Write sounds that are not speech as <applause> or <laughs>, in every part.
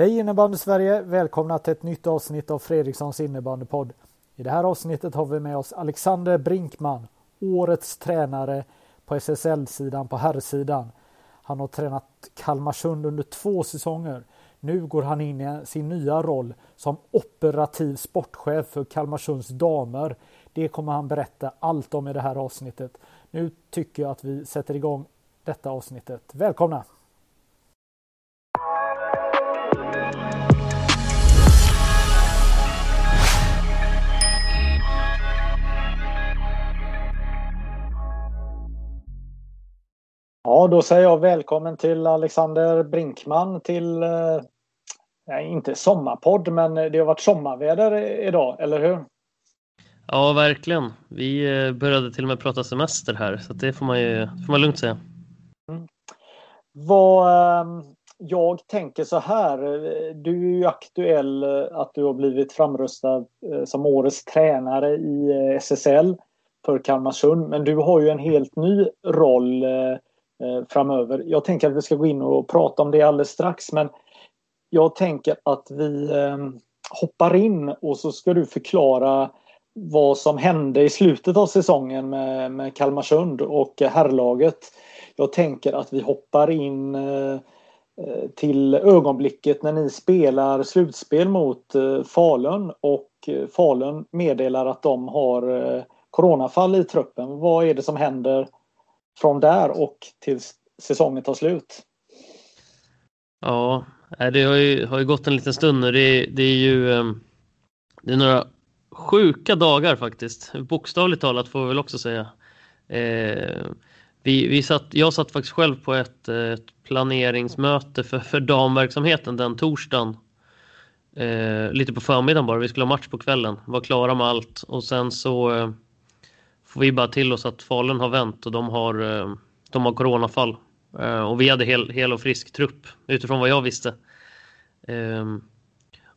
Hej innebandy Sverige! Välkomna till ett nytt avsnitt av Fredrikssons innebandypodd. I det här avsnittet har vi med oss Alexander Brinkman, årets tränare på SSL-sidan på herrsidan. Han har tränat Kalmarsund under två säsonger. Nu går han in i sin nya roll som operativ sportchef för Kalmarsunds damer. Det kommer han berätta allt om i det här avsnittet. Nu tycker jag att vi sätter igång detta avsnittet. Välkomna! Ja, då säger jag välkommen till Alexander Brinkman till, eh, inte sommarpodd, men det har varit sommarväder idag, eller hur? Ja, verkligen. Vi eh, började till och med prata semester här, så det får man ju får man lugnt säga. Mm. Vad, eh, jag tänker så här, du är ju aktuell eh, att du har blivit framröstad eh, som årets tränare i SSL för Kalmarsund, men du har ju en helt ny roll Eh, framöver. Jag tänker att vi ska gå in och prata om det alldeles strax men jag tänker att vi ehm, hoppar in och så ska du förklara vad som hände i slutet av säsongen med, med Kalmarsund och herrlaget. Jag tänker att vi hoppar in eh, eh, till ögonblicket när ni spelar slutspel mot Falun och Falun meddelar att de har coronafall i truppen. Vad är det som händer från där och tills säsongen tar slut. Ja, eh, det har ju, har ju gått en liten stund nu. Det, det är ju eh, det är några sjuka dagar faktiskt. Bokstavligt talat får vi väl också säga. Eh, vi, vi satt, jag satt faktiskt själv på ett, ett planeringsmöte för, för damverksamheten den torsdagen. Eh, lite på förmiddagen bara. Vi skulle ha match på kvällen. Var klara med allt och sen så eh, får vi bara till oss att Falun har vänt och de har, eh, de har coronafall. Eh, och vi hade hel, hel och frisk trupp utifrån vad jag visste. Ehm,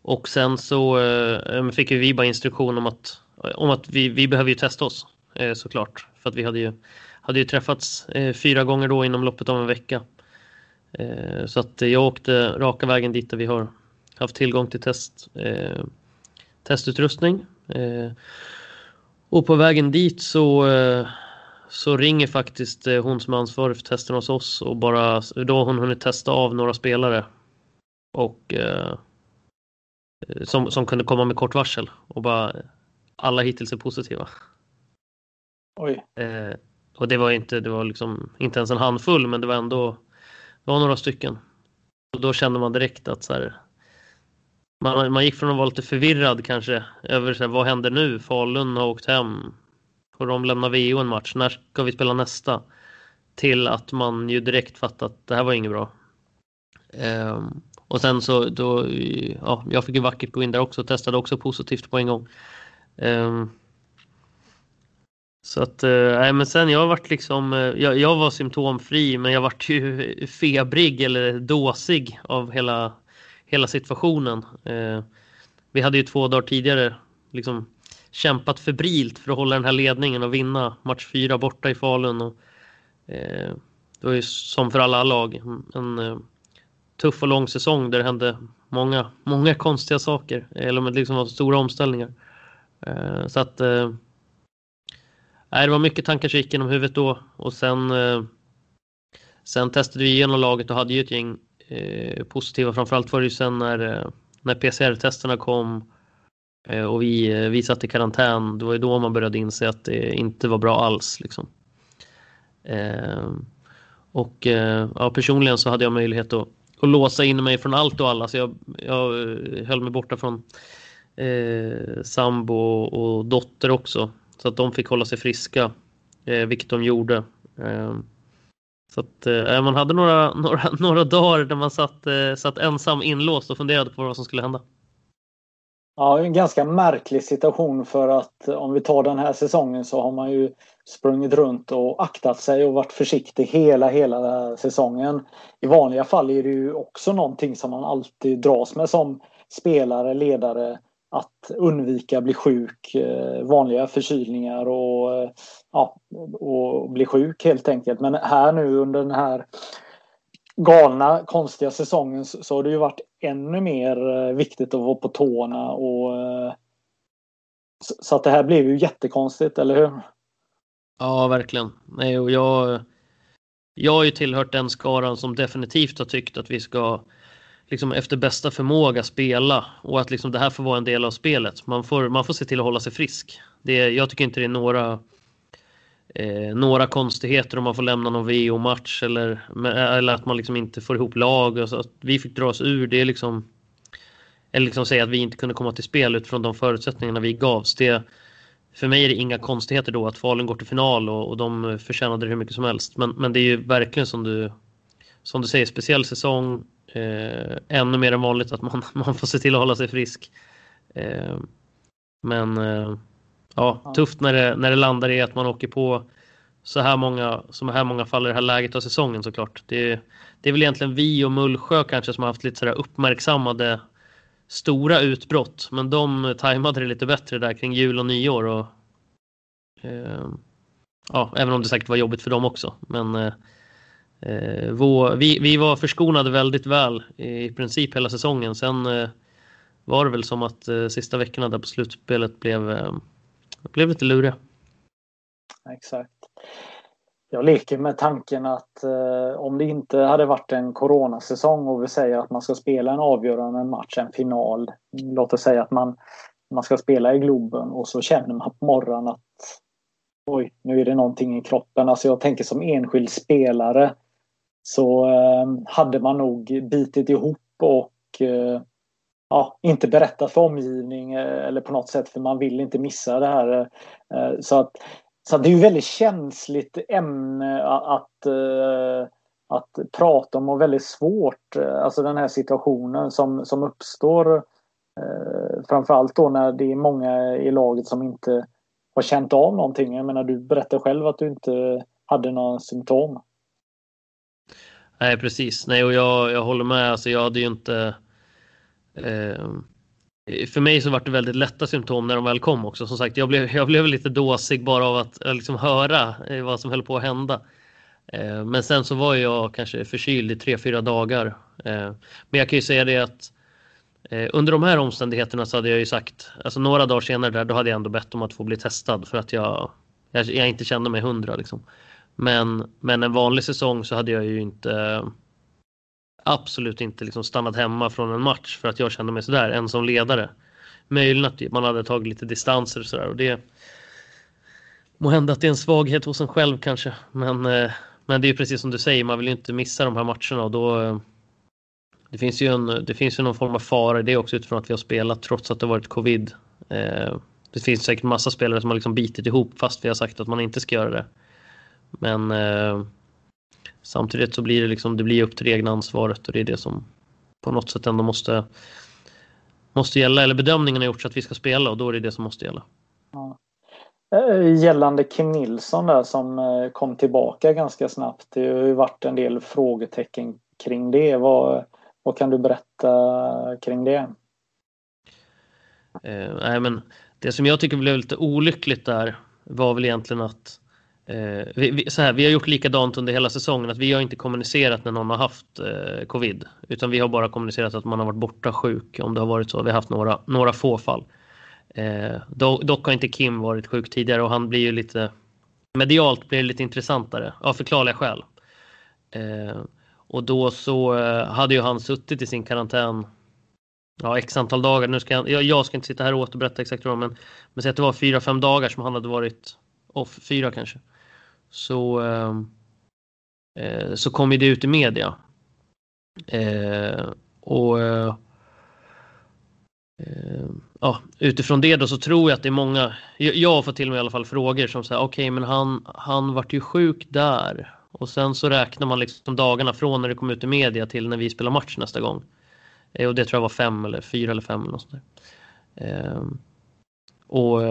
och sen så eh, fick vi bara instruktion om att, om att vi, vi behöver ju testa oss såklart. För att vi hade ju, hade ju träffats fyra gånger då inom loppet av en vecka. Så att jag åkte raka vägen dit där vi har haft tillgång till test, testutrustning. Och på vägen dit så, eh, så ringer faktiskt eh, hon som är ansvarig för testen hos oss och bara då har hon hunnit testa av några spelare. Och eh, som, som kunde komma med kort varsel och bara alla hittills är positiva. Oj. Och det var inte, det var liksom inte ens en handfull men det var ändå det var några stycken. Och då kände man direkt att så här, man, man gick från att vara lite förvirrad kanske över så här, vad händer nu? Falun har åkt hem. Får de lämna VO en match? När ska vi spela nästa? Till att man ju direkt fattat att det här var inget bra. Um, och sen så då, ja, jag fick ju vackert gå in där också och testade också positivt på en gång. Um, så att, eh, nej men sen jag varit liksom, eh, jag, jag var symptomfri men jag vart ju <laughs> febrig eller dåsig av hela hela situationen. Eh, vi hade ju två dagar tidigare liksom kämpat febrilt för att hålla den här ledningen och vinna match fyra borta i Falun. Och, eh, det var ju som för alla lag en eh, tuff och lång säsong där det hände många, många konstiga saker, eller liksom var stora omställningar. Eh, så att eh, det var mycket tankar som gick genom huvudet då och sen eh, Sen testade vi igenom laget och hade ju ett gäng eh, positiva. Framförallt var det ju sen när, eh, när PCR-testerna kom eh, och vi, eh, vi satt i karantän. Det var ju då man började inse att det inte var bra alls. Liksom. Eh, och eh, ja, personligen så hade jag möjlighet att, att låsa in mig från allt och alla. Så jag, jag höll mig borta från eh, sambo och dotter också. Så att de fick hålla sig friska, eh, vilket de gjorde. Så att eh, man hade några, <laughs> några, några dagar där man satt, eh, satt ensam inlåst och funderade på vad som skulle hända. Ja, en ganska märklig situation för att eh, om vi tar den här säsongen så har man ju sprungit runt och aktat sig och varit försiktig hela, hela säsongen. I vanliga fall är det ju också någonting som man alltid dras med som spelare, ledare att undvika bli sjuk, eh, vanliga förkylningar och, eh, ja, och bli sjuk helt enkelt. Men här nu under den här galna, konstiga säsongen så har det ju varit ännu mer eh, viktigt att vara på tårna och eh, så att det här blev ju jättekonstigt, eller hur? Ja, verkligen. Nej, och jag, jag har ju tillhört den skaran som definitivt har tyckt att vi ska liksom efter bästa förmåga spela och att liksom det här får vara en del av spelet. Man får, man får se till att hålla sig frisk. Det, jag tycker inte det är några eh, några konstigheter om man får lämna någon VO-match eller, eller att man liksom inte får ihop lag. Och så att vi fick dra oss ur, det liksom... Eller liksom säga att vi inte kunde komma till spel utifrån de förutsättningarna vi gavs. Det, för mig är det inga konstigheter då att Falun går till final och, och de förtjänade det hur mycket som helst. Men, men det är ju verkligen som du, som du säger, speciell säsong. Eh, ännu mer än vanligt att man, <laughs> man får se till att hålla sig frisk. Eh, men eh, ja, tufft när det, när det landar i att man åker på så här många, så här många fall i det här läget av säsongen såklart. Det, det är väl egentligen vi och Mullsjö kanske som har haft lite sådär uppmärksammade stora utbrott, men de tajmade det lite bättre där kring jul och nyår. Och, eh, ja, även om det säkert var jobbigt för dem också. Men eh, eh vår, vi, vi var förskonade väldigt väl i princip hela säsongen. Sen eh, var det väl som att eh, sista veckorna där på slutspelet blev eh, blev lite luriga. Exakt. Jag leker med tanken att eh, om det inte hade varit en coronasäsong och vi säger att man ska spela en avgörande match, en final. Låt oss säga att man, man ska spela i Globen och så känner man på morgonen att oj, nu är det någonting i kroppen. Alltså jag tänker som enskild spelare så eh, hade man nog bitit ihop och eh, ja, inte berättat för omgivning eh, eller på något sätt för man vill inte missa det här. Eh, eh, så att, så att det är ju väldigt känsligt ämne att, att prata om och väldigt svårt. Alltså den här situationen som, som uppstår framförallt då när det är många i laget som inte har känt av någonting. Jag menar du berättar själv att du inte hade några symptom. Nej precis, nej och jag, jag håller med. Alltså jag hade ju inte Eh, för mig så var det väldigt lätta symptom när de väl kom också. Som sagt, jag blev, jag blev lite dåsig bara av att eh, liksom höra eh, vad som höll på att hända. Eh, men sen så var jag kanske förkyld i tre, fyra dagar. Men jag kan ju säga det att under de här omständigheterna så hade jag ju sagt, alltså några dagar senare där, då hade jag ändå bett om att få bli testad för att jag, jag, jag inte kände mig hundra liksom. Men, men en vanlig säsong så hade jag ju inte absolut inte liksom stannat hemma från en match för att jag kände mig sådär, än som ledare. Möjligen att man hade tagit lite distanser och sådär och det må hända att det är en svaghet hos en själv kanske, men, eh, men det är precis som du säger, man vill ju inte missa de här matcherna och då eh, det finns ju en, det finns ju någon form av fara i det också utifrån att vi har spelat trots att det varit covid. Eh, det finns säkert massa spelare som har liksom bitit ihop fast vi har sagt att man inte ska göra det. Men Samtidigt så blir det liksom, det blir upp till det egna ansvaret och det är det som på något sätt ändå måste, måste gälla. Eller bedömningen har gjorts att vi ska spela och då är det det som måste gälla. Ja. Eh, gällande Kim Nilsson där som eh, kom tillbaka ganska snabbt. Det har ju varit en del frågetecken kring det. Vad, vad kan du berätta kring det? Eh, nej, men det som jag tycker blev lite olyckligt där var väl egentligen att Eh, vi, vi, så här, vi har gjort likadant under hela säsongen, att vi har inte kommunicerat när någon har haft eh, covid. Utan vi har bara kommunicerat att man har varit borta sjuk, om det har varit så. Vi har haft några, några få fall. Eh, dock, dock har inte Kim varit sjuk tidigare och han blir ju lite... Medialt blir det lite intressantare, av förklarliga skäl. Eh, och då så eh, hade ju han suttit i sin karantän ja, x antal dagar. Nu ska jag, jag ska inte sitta här och återberätta exakt vad men, men säg att det var fyra, fem dagar som han hade varit off, fyra kanske så, ehm, eh, så kom det ut i media. Eh, och eh, ja, utifrån det då så tror jag att det är många, jag, har fått till mig i alla fall frågor som säger okej okay, men han, han vart ju sjuk där och sen så räknar man liksom dagarna från när det kom ut i media till när vi spelar match nästa gång. Eh, och det tror jag var fem eller fyra eller fem eller något sånt ehm, eh, och,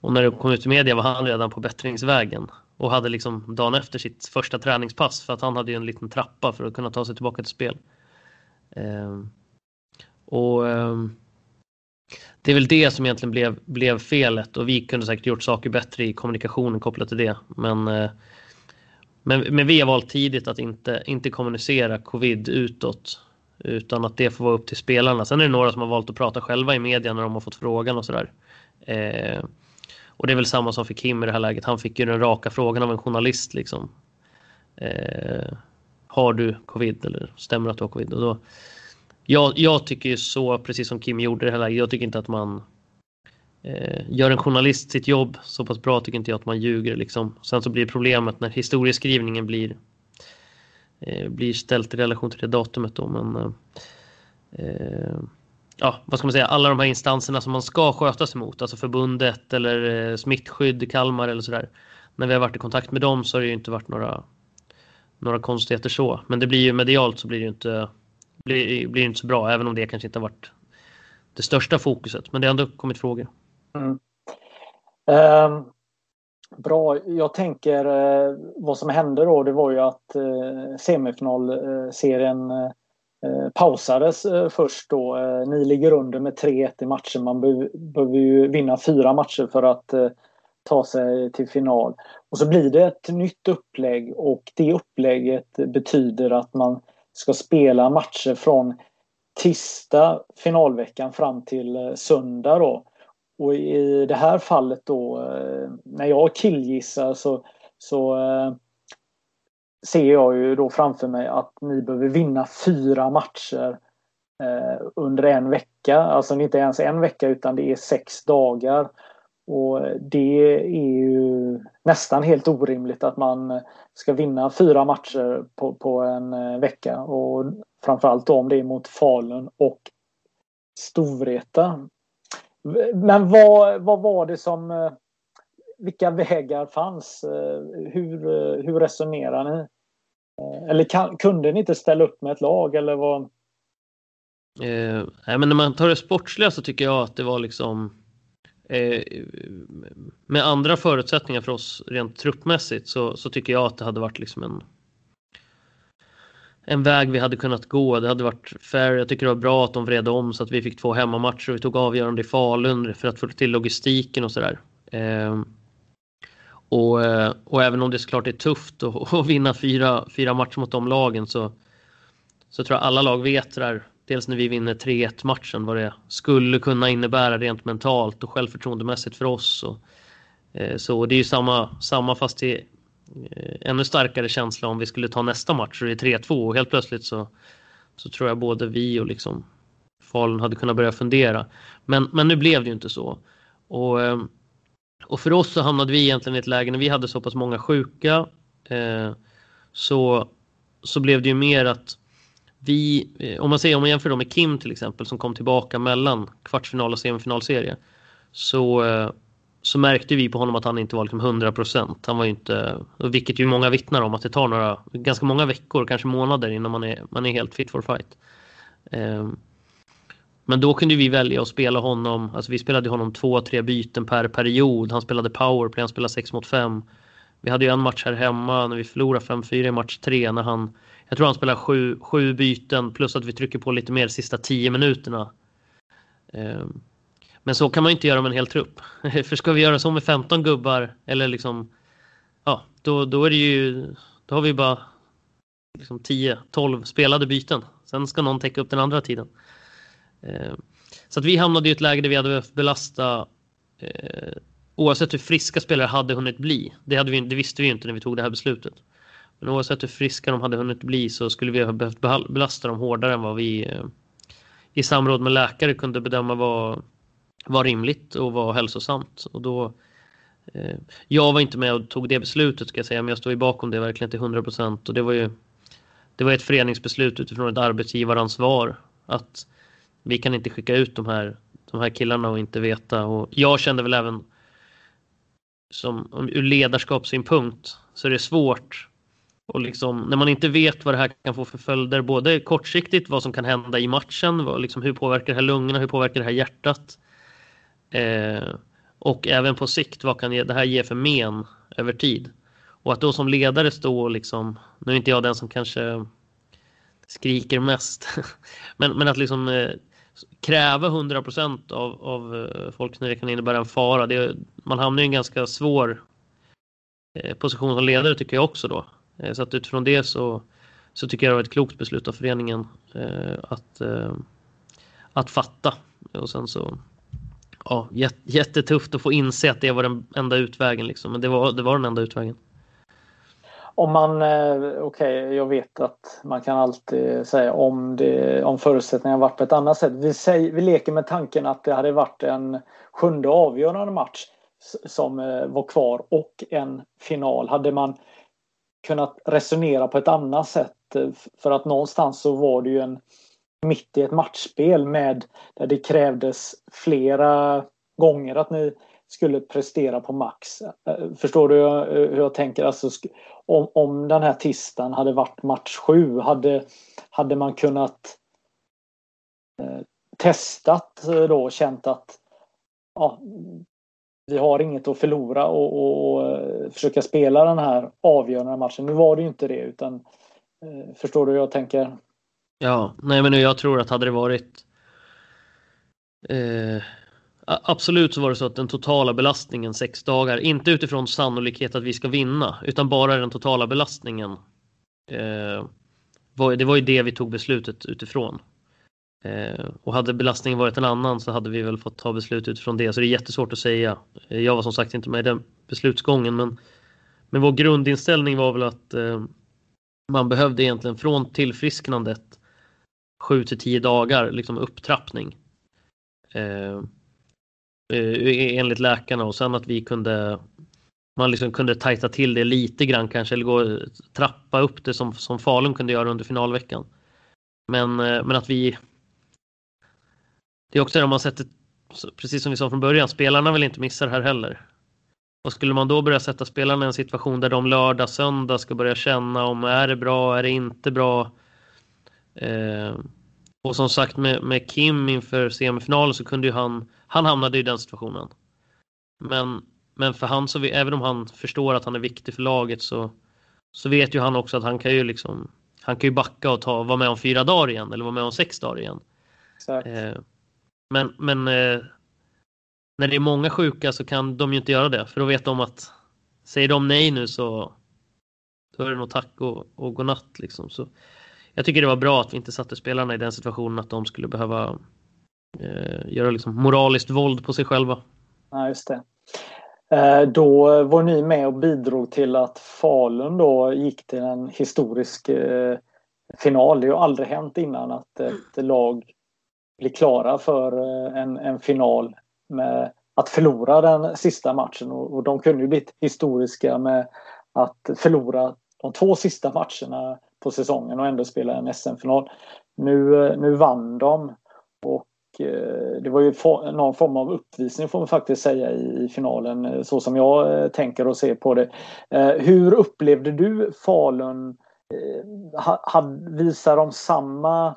och när det kom ut i media var han redan på bättringsvägen och hade liksom dagen efter sitt första träningspass för att han hade ju en liten trappa för att kunna ta sig tillbaka till spel. Eh, och eh, det är väl det som egentligen blev, blev felet och vi kunde säkert gjort saker bättre i kommunikationen kopplat till det. Men, eh, men, men vi har valt tidigt att inte, inte kommunicera covid utåt utan att det får vara upp till spelarna. Sen är det några som har valt att prata själva i media när de har fått frågan och sådär. Eh, och det är väl samma som för Kim i det här läget. Han fick ju den raka frågan av en journalist liksom. Eh, har du covid eller stämmer att du har covid? Och då, jag, jag tycker ju så, precis som Kim gjorde i det här läget, jag tycker inte att man eh, gör en journalist sitt jobb så pass bra tycker inte jag att man ljuger liksom. Sen så blir problemet när historieskrivningen blir eh, blir ställt i relation till det datumet då men eh, eh ja, vad ska man säga, alla de här instanserna som man ska sköta sig mot, alltså förbundet eller eh, smittskydd, Kalmar eller sådär. När vi har varit i kontakt med dem så har det ju inte varit några, några konstigheter så. Men det blir ju medialt så blir det ju inte, blir, blir inte så bra, även om det kanske inte har varit det största fokuset. Men det har ändå kommit frågor. Mm. Um, bra, jag tänker eh, vad som hände då, det var ju att eh, semifinalserien eh, Eh, pausades eh, först då. Eh, ni ligger under med 3-1 i matchen. Man behöver ju vinna fyra matcher för att eh, ta sig till final. Och så blir det ett nytt upplägg och det upplägget betyder att man ska spela matcher från tisdag finalveckan fram till eh, söndag då. Och i det här fallet då, eh, när jag killgissar så, så ser jag ju då framför mig att ni behöver vinna fyra matcher eh, under en vecka. Alltså inte ens en vecka utan det är sex dagar. Och det är ju nästan helt orimligt att man ska vinna fyra matcher på, på en eh, vecka. Och framförallt om det är mot Falun och Storvreta. Men vad, vad var det som... Eh, vilka vägar fanns? Eh, hur, eh, hur resonerar ni? Eh, eller kan, kunde ni inte ställa upp med ett lag eller vad? Eh, nej, men när man tar det sportsliga så tycker jag att det var liksom eh, med andra förutsättningar för oss rent truppmässigt så, så tycker jag att det hade varit liksom en en väg vi hade kunnat gå. Det hade varit fair. Jag tycker det var bra att de vred om så att vi fick två hemmamatcher och vi tog avgörande i Falun för att få till logistiken och sådär. Eh, och, eh, och även om det såklart är tufft att, <laughs> att vinna fyra, fyra matcher mot de lagen så, så tror jag alla lag vet det där, dels när vi vinner 3-1 matchen, vad det skulle kunna innebära rent mentalt och självförtroendemässigt för oss. Och, eh, så det är ju samma, samma fast det eh, är ännu starkare känsla om vi skulle ta nästa match och det är 3-2 och helt plötsligt så, så tror jag både vi och liksom Falun hade kunnat börja fundera. Men, men nu blev det ju inte så. Och och för oss så hamnade vi egentligen i ett läge när vi hade så pass många sjuka eh, så, så blev det ju mer att vi, eh, om man säger om man jämför då med Kim till exempel som kom tillbaka mellan kvartsfinal och semifinalserie så, eh, så märkte vi på honom att han inte var liksom 100 procent. Han var ju inte, vilket ju många vittnar om att det tar några, ganska många veckor, kanske månader innan man är, man är helt fit for fight. Eh, men då kunde vi välja att spela honom, alltså vi spelade honom två, tre byten per period. Han spelade powerplay, han spelade 6 mot 5. Vi hade ju en match här hemma när vi förlorade 5-4 i match 3 när han, jag tror han spelar sju, sju byten plus att vi trycker på lite mer sista 10 minuterna. Ehm, men så kan man ju inte göra med en hel trupp. <laughs> För ska vi göra så med 15 gubbar eller liksom, ja, då, då är det ju, då har vi bara liksom 10-12 spelade byten. Sen ska någon täcka upp den andra tiden. Eh, så att vi hamnade i ett läge där vi hade behövt belasta eh, oavsett hur friska spelare hade hunnit bli. Det, hade vi, det visste vi inte när vi tog det här beslutet. Men oavsett hur friska de hade hunnit bli så skulle vi ha behövt belasta dem hårdare än vad vi eh, i samråd med läkare kunde bedöma var, var rimligt och var hälsosamt. Och då, eh, jag var inte med och tog det beslutet ska jag säga, men jag står ju bakom det verkligen till 100 procent. Och det var ju det var ett föreningsbeslut utifrån ett arbetsgivaransvar. Att vi kan inte skicka ut de här, de här killarna och inte veta. Och jag kände väl även som ur ledarskapssynpunkt så är det svårt Och liksom, när man inte vet vad det här kan få för följder, både kortsiktigt vad som kan hända i matchen, vad, liksom, hur påverkar det här lungorna, hur påverkar det här hjärtat? Eh, och även på sikt, vad kan det här ge för men över tid? Och att då som ledare stå och liksom, nu är inte jag den som kanske skriker mest, <laughs> men, men att liksom eh, kräva 100 procent av, av eh, folk när det kan innebära en fara. Det, man hamnar i en ganska svår eh, position som ledare tycker jag också då. Eh, så att utifrån det så, så tycker jag det var ett klokt beslut av föreningen att, att fatta. Och sen så ja, jättetufft att få inse att det var den enda utvägen liksom. Men det var, det var den enda utvägen. Om man, eh, okej, okay, jag vet att man kan alltid säga om, det, om förutsättningarna varit på ett annat sätt. Vi, säger, vi leker med tanken att det hade varit en sjunde avgörande match som eh, var kvar och en final. Hade man kunnat resonera på ett annat sätt? Eh, för att någonstans så var det ju en mitt i ett matchspel med där det krävdes flera gånger att ni skulle prestera på max. Eh, förstår du hur jag eh, tänker? Alltså, om, om den här tisdagen hade varit match sju, hade, hade man kunnat eh, testat eh, då och känt att ja, vi har inget att förlora och, och, och, försöka spela den här avgörande matchen. Nu var det ju inte det utan eh, förstår du hur jag tänker? Ja, nej men jag tror att hade det varit eh, Absolut så var det så att den totala belastningen sex dagar, inte utifrån sannolikhet att vi ska vinna, utan bara den totala belastningen. Eh, var, det var ju det vi tog beslutet utifrån. Eh, och hade belastningen varit en annan så hade vi väl fått ta beslut utifrån det. Så det är jättesvårt att säga. Eh, jag var som sagt inte med i den beslutsgången men, men vår grundinställning var väl att eh, man behövde egentligen från tillfrisknandet 7 till 10 dagar liksom upptrappning. Eh, Eh, e- e- enligt läkarna och sen att vi kunde man liksom kunde tajta till det lite grann kanske eller gå trappa upp det som, som Falun kunde göra under finalveckan. Men, eh, men att vi det är också det om man sätter, precis som vi sa från början, spelarna vill inte missa det här heller. Och skulle man då börja sätta spelarna i en situation där de lördag, söndag ska börja känna om är det bra, är det inte bra? Eh, och som sagt med, med Kim inför semifinalen så kunde ju han, han hamnade i den situationen. Men, men för han så, även om han förstår att han är viktig för laget så, så vet ju han också att han kan ju liksom, han kan ju backa och ta, vara med om fyra dagar igen eller vara med om sex dagar igen. Eh, men men eh, när det är många sjuka så kan de ju inte göra det för då vet de att säger de nej nu så då är det nog tack och, och godnatt liksom. Så, jag tycker det var bra att vi inte satte spelarna i den situationen att de skulle behöva eh, Eh, göra liksom moraliskt våld på sig själva. Ja, just det. Eh, då var ni med och bidrog till att Falun då gick till en historisk eh, final. Det har aldrig hänt innan att ett lag blir klara för en, en final med att förlora den sista matchen och, och de kunde ju blivit historiska med att förlora de två sista matcherna på säsongen och ändå spela en SM-final. Nu, nu vann de och Eh, det var ju någon form av uppvisning får man faktiskt säga i finalen eh, så som jag eh, tänker och ser på det. Hur upplevde du Falun? Visar de samma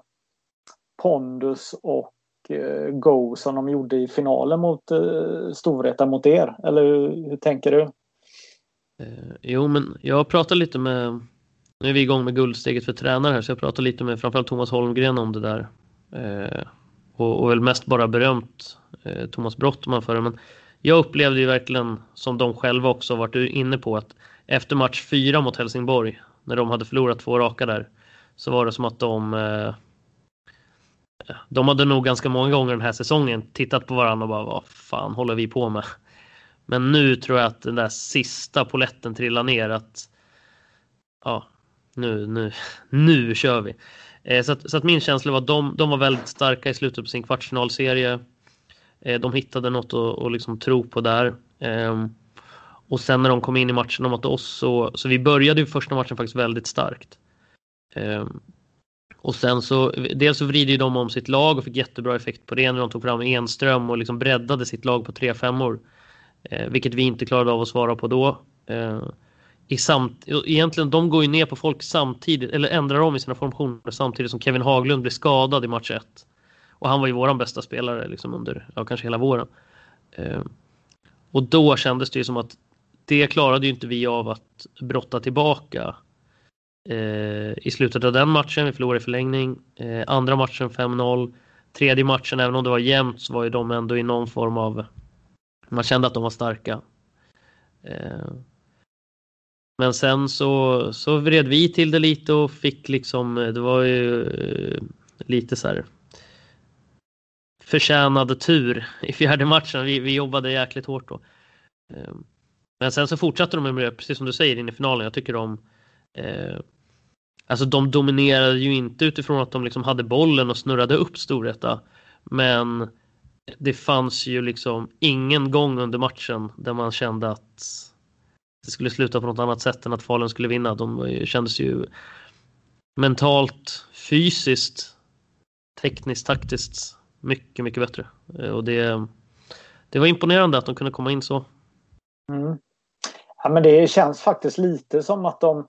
pondus och go som de gjorde i finalen mot Storvreta mot er? Eller hur, hur tänker du? Jo, men jag pratade lite med nu är vi igång med guldsteget för tränare här så jag pratade lite med framförallt Thomas Holmgren om det där. Och, och väl mest bara berömt eh, Thomas Brottman för det. Men jag upplevde ju verkligen, som de själva också varit inne på, att efter match fyra mot Helsingborg, när de hade förlorat två raka där, så var det som att de eh, de hade nog ganska många gånger den här säsongen tittat på varandra och bara vad fan håller vi på med? Men nu tror jag att den där sista poletten trillar ner att ja, nu, nu, <laughs> nu kör vi. Eh, så, att, så att min känsla var att de, de var väldigt starka i slutet på sin kvartsfinalserie. Eh, de hittade något att, att liksom tro på där. Ehm, och sen när de kom in i matchen mot oss så, så vi började ju första matchen faktiskt väldigt starkt. Ehm, och sen så, dels så vrider ju de om sitt lag och fick jättebra effekt på det när de tog fram Enström och liksom breddade sitt lag på tre femmor. Eh, vilket vi inte klarade av att svara på då. Ehm, i samt, egentligen de går ju ner på folk samtidigt eller ändrar om i sina formationer samtidigt som Kevin Haglund blir skadad i match 1. Och han var ju våran bästa spelare liksom under, ja kanske hela våren. Eh, och då kändes det ju som att det klarade ju inte vi av att brotta tillbaka eh, i slutet av den matchen. Vi förlorade i förlängning. Eh, andra matchen 5-0. Tredje matchen, även om det var jämnt, så var ju de ändå i någon form av... Man kände att de var starka. Eh, men sen så, så vred vi till det lite och fick liksom, det var ju eh, lite så här förtjänad tur i fjärde matchen. Vi, vi jobbade jäkligt hårt då. Eh, men sen så fortsatte de med det, precis som du säger, in i finalen. Jag tycker de eh, Alltså de dominerade ju inte utifrån att de liksom hade bollen och snurrade upp Storvreta. Men det fanns ju liksom ingen gång under matchen där man kände att det skulle sluta på något annat sätt än att Falun skulle vinna. De eh, kändes ju mentalt, fysiskt, tekniskt, taktiskt mycket, mycket bättre. Eh, och det, det var imponerande att de kunde komma in så. Mm. Ja, men det känns faktiskt lite som att de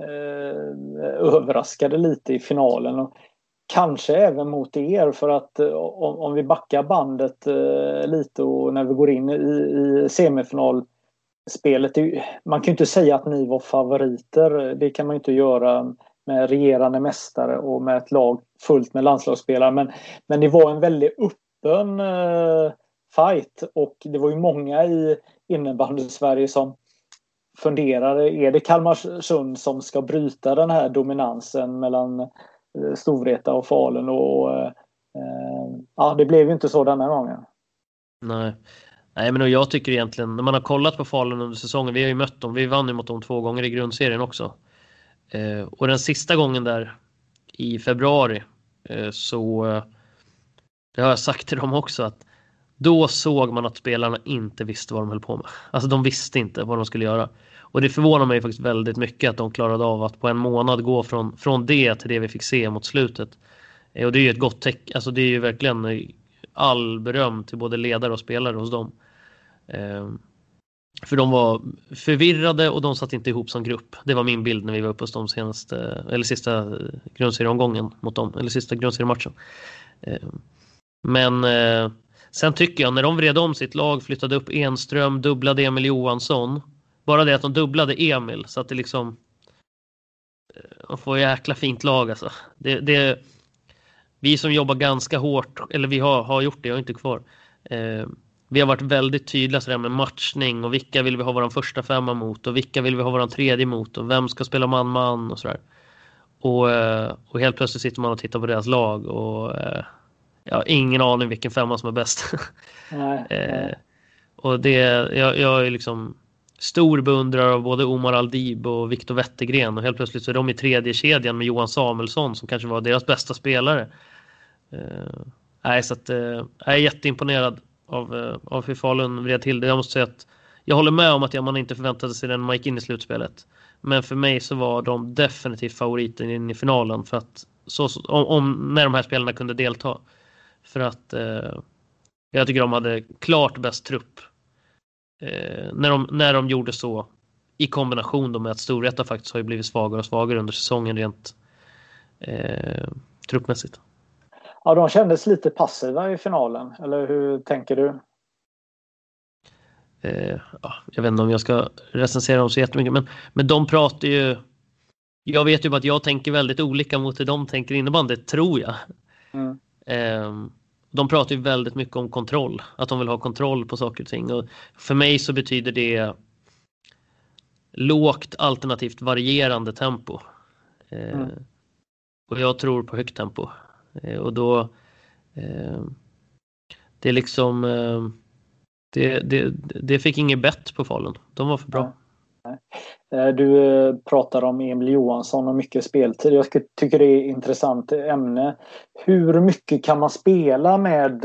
eh, överraskade lite i finalen. Och kanske även mot er för att eh, om, om vi backar bandet eh, lite och när vi går in i, i semifinal spelet. Man kan ju inte säga att ni var favoriter. Det kan man ju inte göra med regerande mästare och med ett lag fullt med landslagsspelare. Men, men det var en väldigt öppen eh, fight och det var ju många i innebandy-Sverige som funderade, är det Kalmarsund som ska bryta den här dominansen mellan eh, Storvreta och Falun? Och, eh, eh, ja, det blev ju inte så denna gången. Nej, Nej, men jag tycker egentligen när man har kollat på Falun under säsongen. Vi har ju mött dem. Vi vann ju mot dem två gånger i grundserien också. Eh, och den sista gången där i februari eh, så eh, det har jag sagt till dem också att då såg man att spelarna inte visste vad de höll på med. Alltså de visste inte vad de skulle göra. Och det förvånar mig faktiskt väldigt mycket att de klarade av att på en månad gå från, från det till det vi fick se mot slutet. Eh, och det är ju ett gott tecken, alltså det är ju verkligen eh, all beröm till både ledare och spelare hos dem. Ehm, för de var förvirrade och de satt inte ihop som grupp. Det var min bild när vi var uppe hos dem senaste, eh, eller sista eh, grundserieomgången mot dem, eller sista grundseriematchen. Ehm, men eh, sen tycker jag när de vred om sitt lag, flyttade upp Enström, dubblade Emil Johansson. Bara det att de dubblade Emil så att det liksom de får jäkla fint lag alltså. Det, det, vi som jobbar ganska hårt, eller vi har, har gjort det, jag är inte kvar. Eh, vi har varit väldigt tydliga sådär med matchning och vilka vill vi ha vår första femma mot och vilka vill vi ha vår tredje mot och vem ska spela man-man och sådär. Och, eh, och helt plötsligt sitter man och tittar på deras lag och eh, jag har ingen aning vilken femma som är bäst. <laughs> Nej, nej. och det, jag, jag är liksom stor beundrare av både Omar Aldib och Viktor Wettergren och helt plötsligt så är de i tredje kedjan med Johan Samuelsson som kanske var deras bästa spelare. Eh, nej, så att, eh, jag är jätteimponerad av, eh, av hur Falun vred till det. Jag måste säga att jag håller med om att man inte förväntade sig den när man gick in i slutspelet. Men för mig så var de definitivt favoriten in i finalen för att så, om, om, när de här spelarna kunde delta. För att eh, jag tycker de hade klart bäst trupp eh, när, de, när de gjorde så i kombination då med att Storvreta faktiskt har ju blivit svagare och svagare under säsongen rent eh, truppmässigt. Ja, de kändes lite passiva i finalen, eller hur tänker du? Eh, jag vet inte om jag ska recensera dem så jättemycket, men, men de pratar ju... Jag vet ju bara att jag tänker väldigt olika mot hur de tänker innebandy, tror jag. Mm. Eh, de pratar ju väldigt mycket om kontroll, att de vill ha kontroll på saker och ting. Och för mig så betyder det lågt alternativt varierande tempo. Eh, mm. och jag tror på högt tempo. Eh, och då eh, det är liksom eh, det, det, det fick inget bett på Falun. De var för bra. Eh, du eh, pratar om Emil Johansson och mycket speltid. Jag tycker det är ett intressant ämne. Hur mycket kan man spela med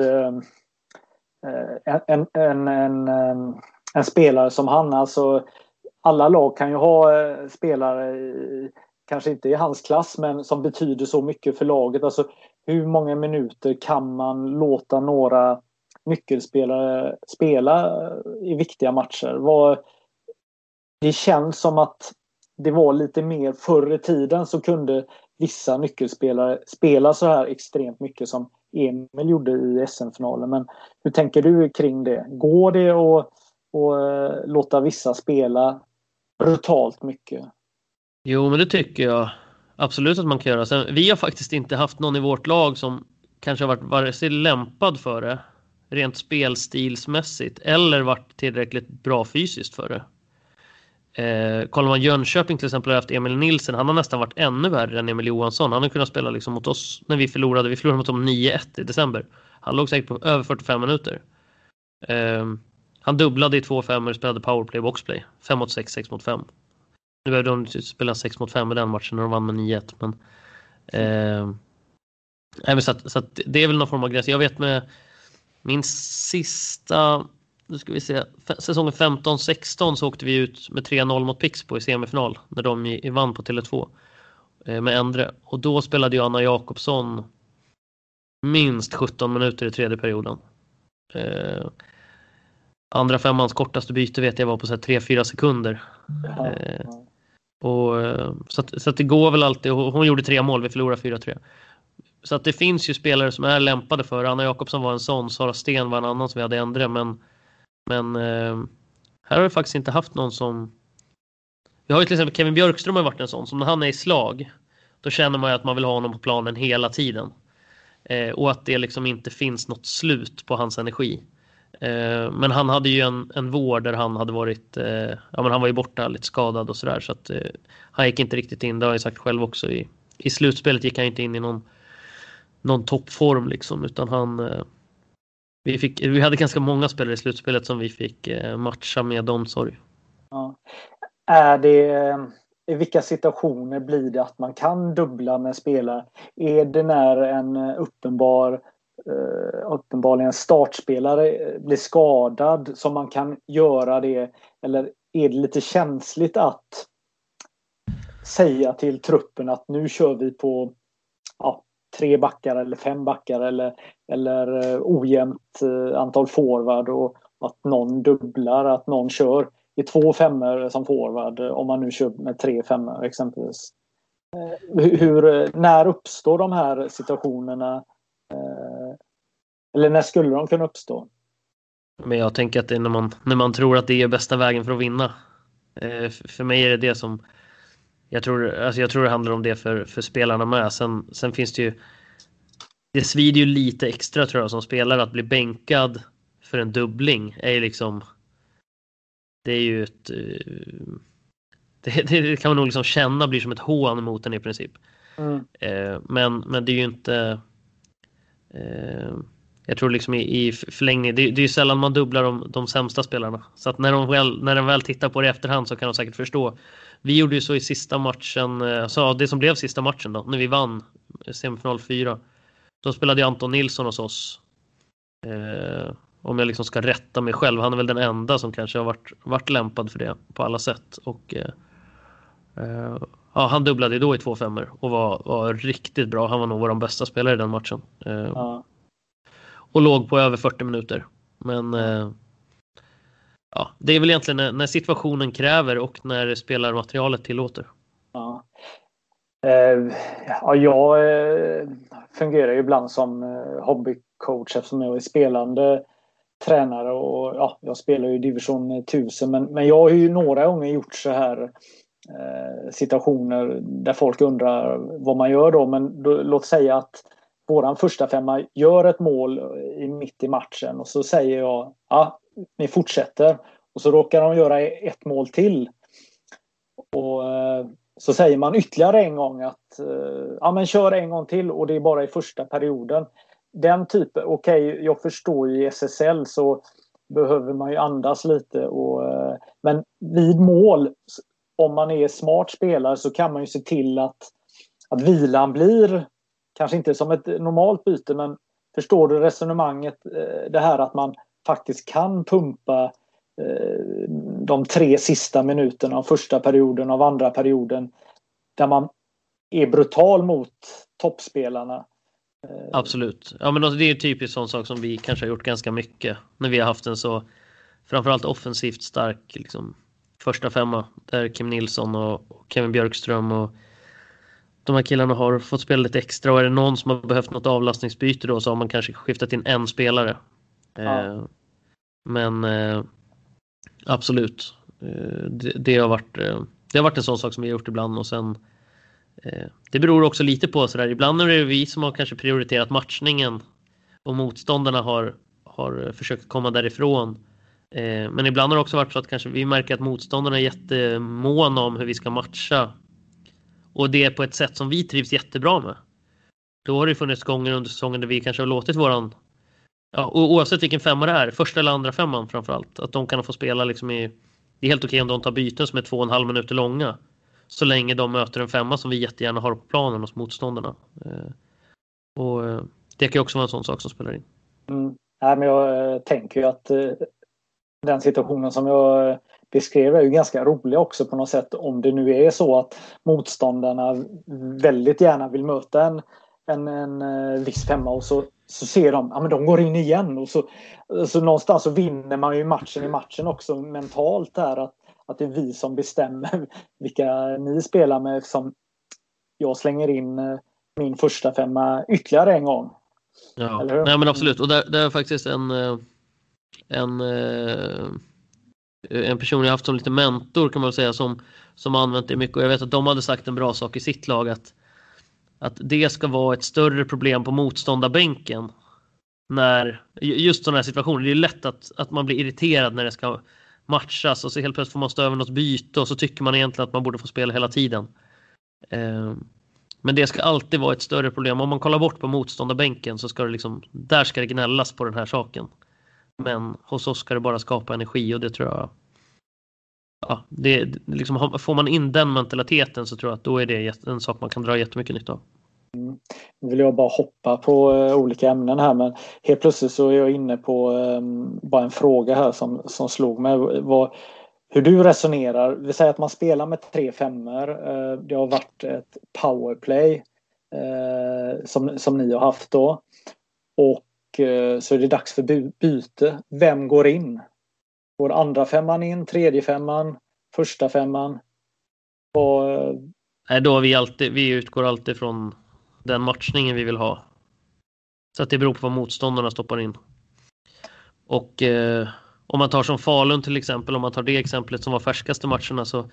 en, en, en, en spelare som han? Alltså, alla lag kan ju ha spelare, kanske inte i hans klass, men som betyder så mycket för laget. Alltså, hur många minuter kan man låta några nyckelspelare spela i viktiga matcher? Var, det känns som att det var lite mer förr i tiden så kunde vissa nyckelspelare spela så här extremt mycket som Emil gjorde i SM-finalen. Men hur tänker du kring det? Går det att, att eh, låta vissa spela brutalt mycket? Jo, men det tycker jag absolut att man kan göra. Sen, vi har faktiskt inte haft någon i vårt lag som kanske har varit vare sig lämpad för det rent spelstilsmässigt eller varit tillräckligt bra fysiskt för det. Eh, kollar man Jönköping till exempel har haft Emil Nilsen, han har nästan varit ännu värre än Emil Johansson. Han har kunnat spela liksom mot oss när vi förlorade. Vi förlorade mot dem 9-1 i december. Han låg säkert på över 45 minuter. Eh, han dubblade i 2-5 och spelade powerplay boxplay. 5 mot 6, 6 mot 5. Nu behövde de spela 6 mot 5 i den matchen när de vann med 9-1. Men, eh, så, att, så att det är väl någon form av gräns. Jag vet med min sista nu ska vi se, säsongen 15-16 så åkte vi ut med 3-0 mot Pixbo i semifinal när de vann på Tele2 eh, med Endre. Och då spelade ju Anna Jakobsson minst 17 minuter i tredje perioden. Eh, andra femmans kortaste byte vet jag var på 3-4 sekunder. Eh, och, eh, så att, så att det går väl alltid, hon gjorde tre mål, vi förlorade 4-3. Så att det finns ju spelare som är lämpade för Anna Jakobsson var en sån, Sara Sten var en annan som vi hade ändrat men men eh, här har vi faktiskt inte haft någon som... Vi har ju till exempel Kevin Björkström har varit en sån som när han är i slag då känner man ju att man vill ha honom på planen hela tiden. Eh, och att det liksom inte finns något slut på hans energi. Eh, men han hade ju en, en vår där han hade varit, eh, ja men han var ju borta lite skadad och sådär så att eh, han gick inte riktigt in, det har jag sagt själv också. I, I slutspelet gick han inte in i någon, någon toppform liksom utan han, eh, vi, fick, vi hade ganska många spelare i slutspelet som vi fick eh, matcha med omsorg. Ja. Är det, eh, I vilka situationer blir det att man kan dubbla med spelare? Är det när en eh, uppenbar Eh, uppenbarligen startspelare eh, blir skadad som man kan göra det? Eller är det lite känsligt att säga till truppen att nu kör vi på ja, tre backar eller fem backar eller, eller eh, ojämnt antal forward och att någon dubblar, att någon kör i två femmor som forward om man nu kör med tre femmor exempelvis. Hur, när uppstår de här situationerna? Eller när skulle de kunna uppstå? Men jag tänker att det är när man, när man tror att det är bästa vägen för att vinna. För mig är det det som jag tror, alltså jag tror det handlar om det för, för spelarna med. Sen, sen finns det ju det svider ju lite extra tror jag som spelare att bli bänkad för en dubbling är ju liksom det är ju ett eh, <laughs> det, det kan man nog liksom känna blir som ett hån mot den i princip. Mm. Eh, men, men det är ju inte eh, jag tror liksom i, i förlängning, det, det är ju sällan man dubblar de, de sämsta spelarna. Så att när de, väl, när de väl tittar på det i efterhand så kan de säkert förstå. Vi gjorde ju så i sista matchen, eh, så det som blev sista matchen då, när vi vann semifinal 4. Då spelade ju Anton Nilsson hos oss. Eh, om jag liksom ska rätta mig själv. Han är väl den enda som kanske har varit, varit lämpad för det på alla sätt. Och, eh, eh, ja, han dubblade ju då i två femmor och var, var riktigt bra. Han var nog vår bästa spelare i den matchen. Eh, ja. Och låg på över 40 minuter. Men eh, ja, det är väl egentligen när, när situationen kräver och när spelarmaterialet tillåter. Ja. Eh, ja, jag eh, fungerar ju ibland som eh, hobbycoach eftersom jag är spelande tränare och ja, jag spelar ju division 1000 men, men jag har ju några gånger gjort så här eh, situationer där folk undrar vad man gör då men då, låt säga att våran första femma gör ett mål i, mitt i matchen och så säger jag ja, ni fortsätter och så råkar de göra ett mål till. Och eh, så säger man ytterligare en gång att eh, ja, men kör en gång till och det är bara i första perioden. Den typen, okej, okay, jag förstår ju i SSL så behöver man ju andas lite. Och, eh, men vid mål, om man är smart spelare så kan man ju se till att, att vilan blir, kanske inte som ett normalt byte, men förstår du resonemanget? Eh, det här att man faktiskt kan pumpa eh, de tre sista minuterna av första perioden av andra perioden där man är brutal mot toppspelarna. Eh, Absolut. Ja, men alltså, det är en typisk sån sak som vi kanske har gjort ganska mycket när vi har haft en så framförallt offensivt stark liksom, första femma där Kim Nilsson och Kevin Björkström och de här killarna har fått spela lite extra och är det någon som har behövt något avlastningsbyte då så har man kanske skiftat in en spelare. Ja. Eh, men eh, absolut, eh, det, det, har varit, det har varit en sån sak som vi har gjort ibland och sen det beror också lite på sådär, ibland är det vi som har kanske prioriterat matchningen och motståndarna har, har försökt komma därifrån. Men ibland har det också varit så att kanske vi märker att motståndarna är jättemåna om hur vi ska matcha och det på ett sätt som vi trivs jättebra med. Då har det funnits gånger under säsongen där vi kanske har låtit våran, ja, oavsett vilken femma det är, första eller andra femman framförallt, att de kan få spela liksom i, det är helt okej om de tar byten som är två och en halv minuter långa. Så länge de möter en femma som vi jättegärna har på planen hos motståndarna. Eh, och eh, det kan också vara en sån sak som spelar in. Mm. Nej, men jag eh, tänker ju att eh, den situationen som jag eh, beskrev är ju ganska rolig också på något sätt om det nu är så att motståndarna väldigt gärna vill möta en, en, en eh, viss femma och så, så ser de att ja, de går in igen och så, så någonstans så vinner man ju matchen i matchen också mentalt där att, att det är vi som bestämmer <laughs> vilka ni spelar med som jag slänger in eh, min första femma ytterligare en gång. Ja, Nej, men absolut. Och det, det är faktiskt en eh, en Eh, en person jag haft som lite mentor kan man säga som, som använt det mycket och jag vet att de hade sagt en bra sak i sitt lag att, att det ska vara ett större problem på motståndarbänken när just sådana här situationer. Det är lätt att, att man blir irriterad när det ska matchas och så helt plötsligt får man stå över något byte och så tycker man egentligen att man borde få spela hela tiden. Eh, men det ska alltid vara ett större problem. Om man kollar bort på motståndarbänken så ska det liksom, där ska det gnällas på den här saken. Men hos oss ska det bara skapa energi och det tror jag Ja, det, liksom, får man in den mentaliteten så tror jag att då är det en sak man kan dra jättemycket nytta av. Mm. Nu vill jag bara hoppa på uh, olika ämnen här men helt plötsligt så är jag inne på um, bara en fråga här som, som slog mig. Var, hur du resonerar. Vi säger att man spelar med tre femmor. Uh, eh, det har varit ett powerplay uh, som, som ni har haft då. Och Eh, så är det dags för byte. Vem går in? Går andra femman in, tredje femman, första femman? Och... Eh, Nej, då vi, alltid, vi utgår alltid från den matchningen vi vill ha. Så att det beror på vad motståndarna stoppar in. Och eh, om man tar som Falun till exempel, om man tar det exemplet som var färskaste matcherna så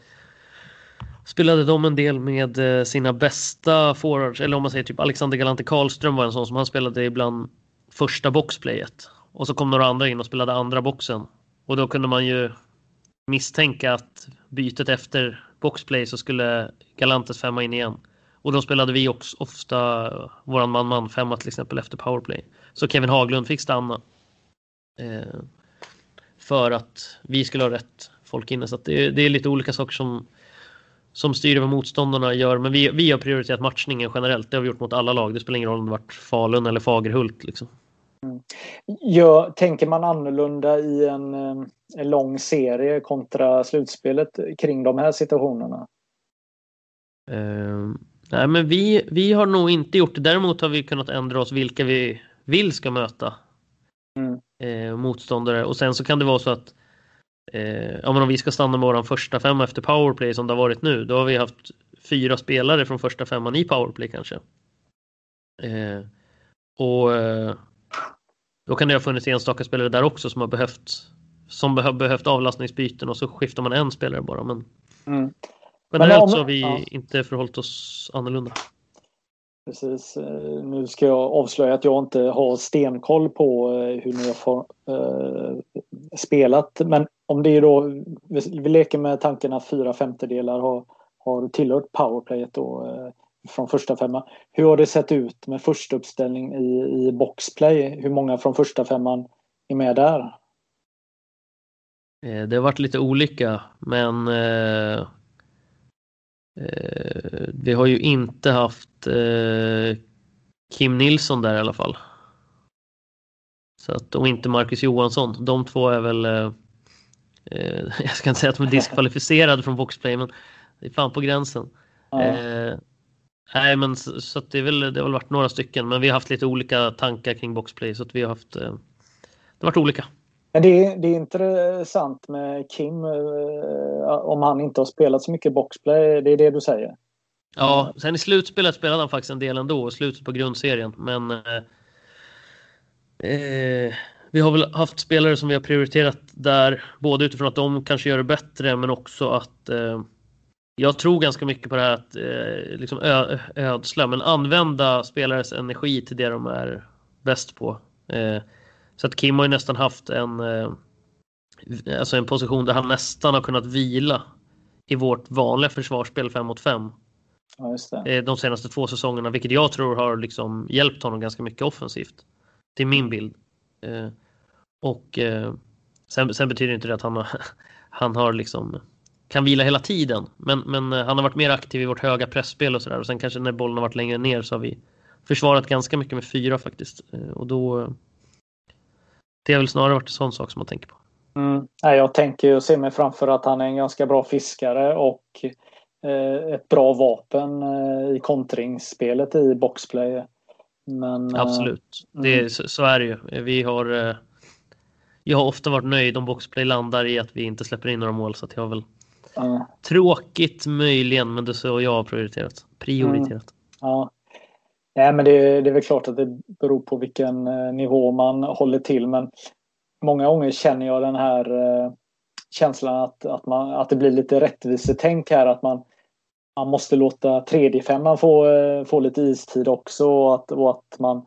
spelade de en del med eh, sina bästa forwards, eller om man säger typ Alexander Galante Karlström var en sån som han spelade ibland första boxplayet. Och så kom några andra in och spelade andra boxen. Och då kunde man ju misstänka att bytet efter boxplay så skulle Galantes femma in igen. Och då spelade vi också ofta våran man-man femma till exempel efter powerplay. Så Kevin Haglund fick stanna. Eh, för att vi skulle ha rätt folk inne. Så det, det, är lite olika saker som, som styr vad motståndarna gör. Men vi, vi har prioriterat matchningen generellt. Det har vi gjort mot alla lag. Det spelar ingen roll om det varit Falun eller Fagerhult. Liksom. Ja, tänker man annorlunda i en, eh, en, lång serie kontra slutspelet kring de här situationerna? Uh, nej, men vi, vi har nog inte gjort det. Däremot har vi kunnat ändra oss vilka vi vill ska möta mm. uh, motståndare. Och sen så kan det vara så att uh, ja, om vi ska stanna med vår första femma efter powerplay som det har varit nu, då har vi haft fyra spelare från första femman i powerplay kanske. och då kan det ha funnits enstaka spelare där också som har behövt som har behövt avlastningsbyten och så skiftar man en spelare bara. Men, mm. generellt så har vi ja. inte förhållit oss annorlunda. Precis. Eh, nu ska jag avslöja att jag inte har stenkoll på eh, hur ni har uh, spelat. Men om det är då, vi leker med tanken att fyra femtedelar har, har tillhört powerplayet då. Från första femman. Hur har det sett ut med första uppställning i, i boxplay? Hur många från första femman är med där? Eh, det har varit lite olika men eh, eh, vi har ju inte haft eh, Kim Nilsson där i alla fall. Så att, och inte Marcus Johansson. De två är väl, eh, eh, <laughs> jag ska inte säga att de är diskvalificerade från boxplay men det är fan på gränsen. Ja. Nej, men så, så det, är väl, det har väl varit några stycken, men vi har haft lite olika tankar kring boxplay så att vi har haft. Eh, det har varit olika. Men det är, det är intressant med Kim om han inte har spelat så mycket boxplay. Det är det du säger? Ja, sen i slutspelet spelade han faktiskt en del ändå, slutet på grundserien. Men eh, vi har väl haft spelare som vi har prioriterat där, både utifrån att de kanske gör det bättre, men också att eh, jag tror ganska mycket på det här att eh, liksom ödsla, men använda spelares energi till det de är bäst på. Eh, så att Kim har ju nästan haft en, eh, alltså en position där han nästan har kunnat vila i vårt vanliga försvarsspel 5 mot 5. Ja, eh, de senaste två säsongerna, vilket jag tror har liksom hjälpt honom ganska mycket offensivt. Det är min bild. Eh, och eh, sen, sen, betyder inte det att han har, <laughs> han har liksom kan vila hela tiden. Men, men han har varit mer aktiv i vårt höga pressspel och sådär. Och sen kanske när bollen har varit längre ner så har vi försvarat ganska mycket med fyra faktiskt. Och då... Det har väl snarare varit en sån sak som man tänker på. Mm. Jag tänker och ser mig framför att han är en ganska bra fiskare och Eh, ett bra vapen eh, i kontringsspelet i boxplay. Men, eh, Absolut, det, mm. så, så, är det ju. Vi har, jag har ofta varit nöjd om boxplay landar i att vi inte släpper in några mål så att jag har väl mm. tråkigt möjligen men det är så jag har prioriterat. prioriterat. Mm. Ja. Nej, men det, det, är väl klart att det beror på vilken nivå man håller till men många gånger känner jag den här känslan att, att, man, att det blir lite rättvisetänk här att man man måste låta tredje femman få, eh, få lite istid också och att, och att man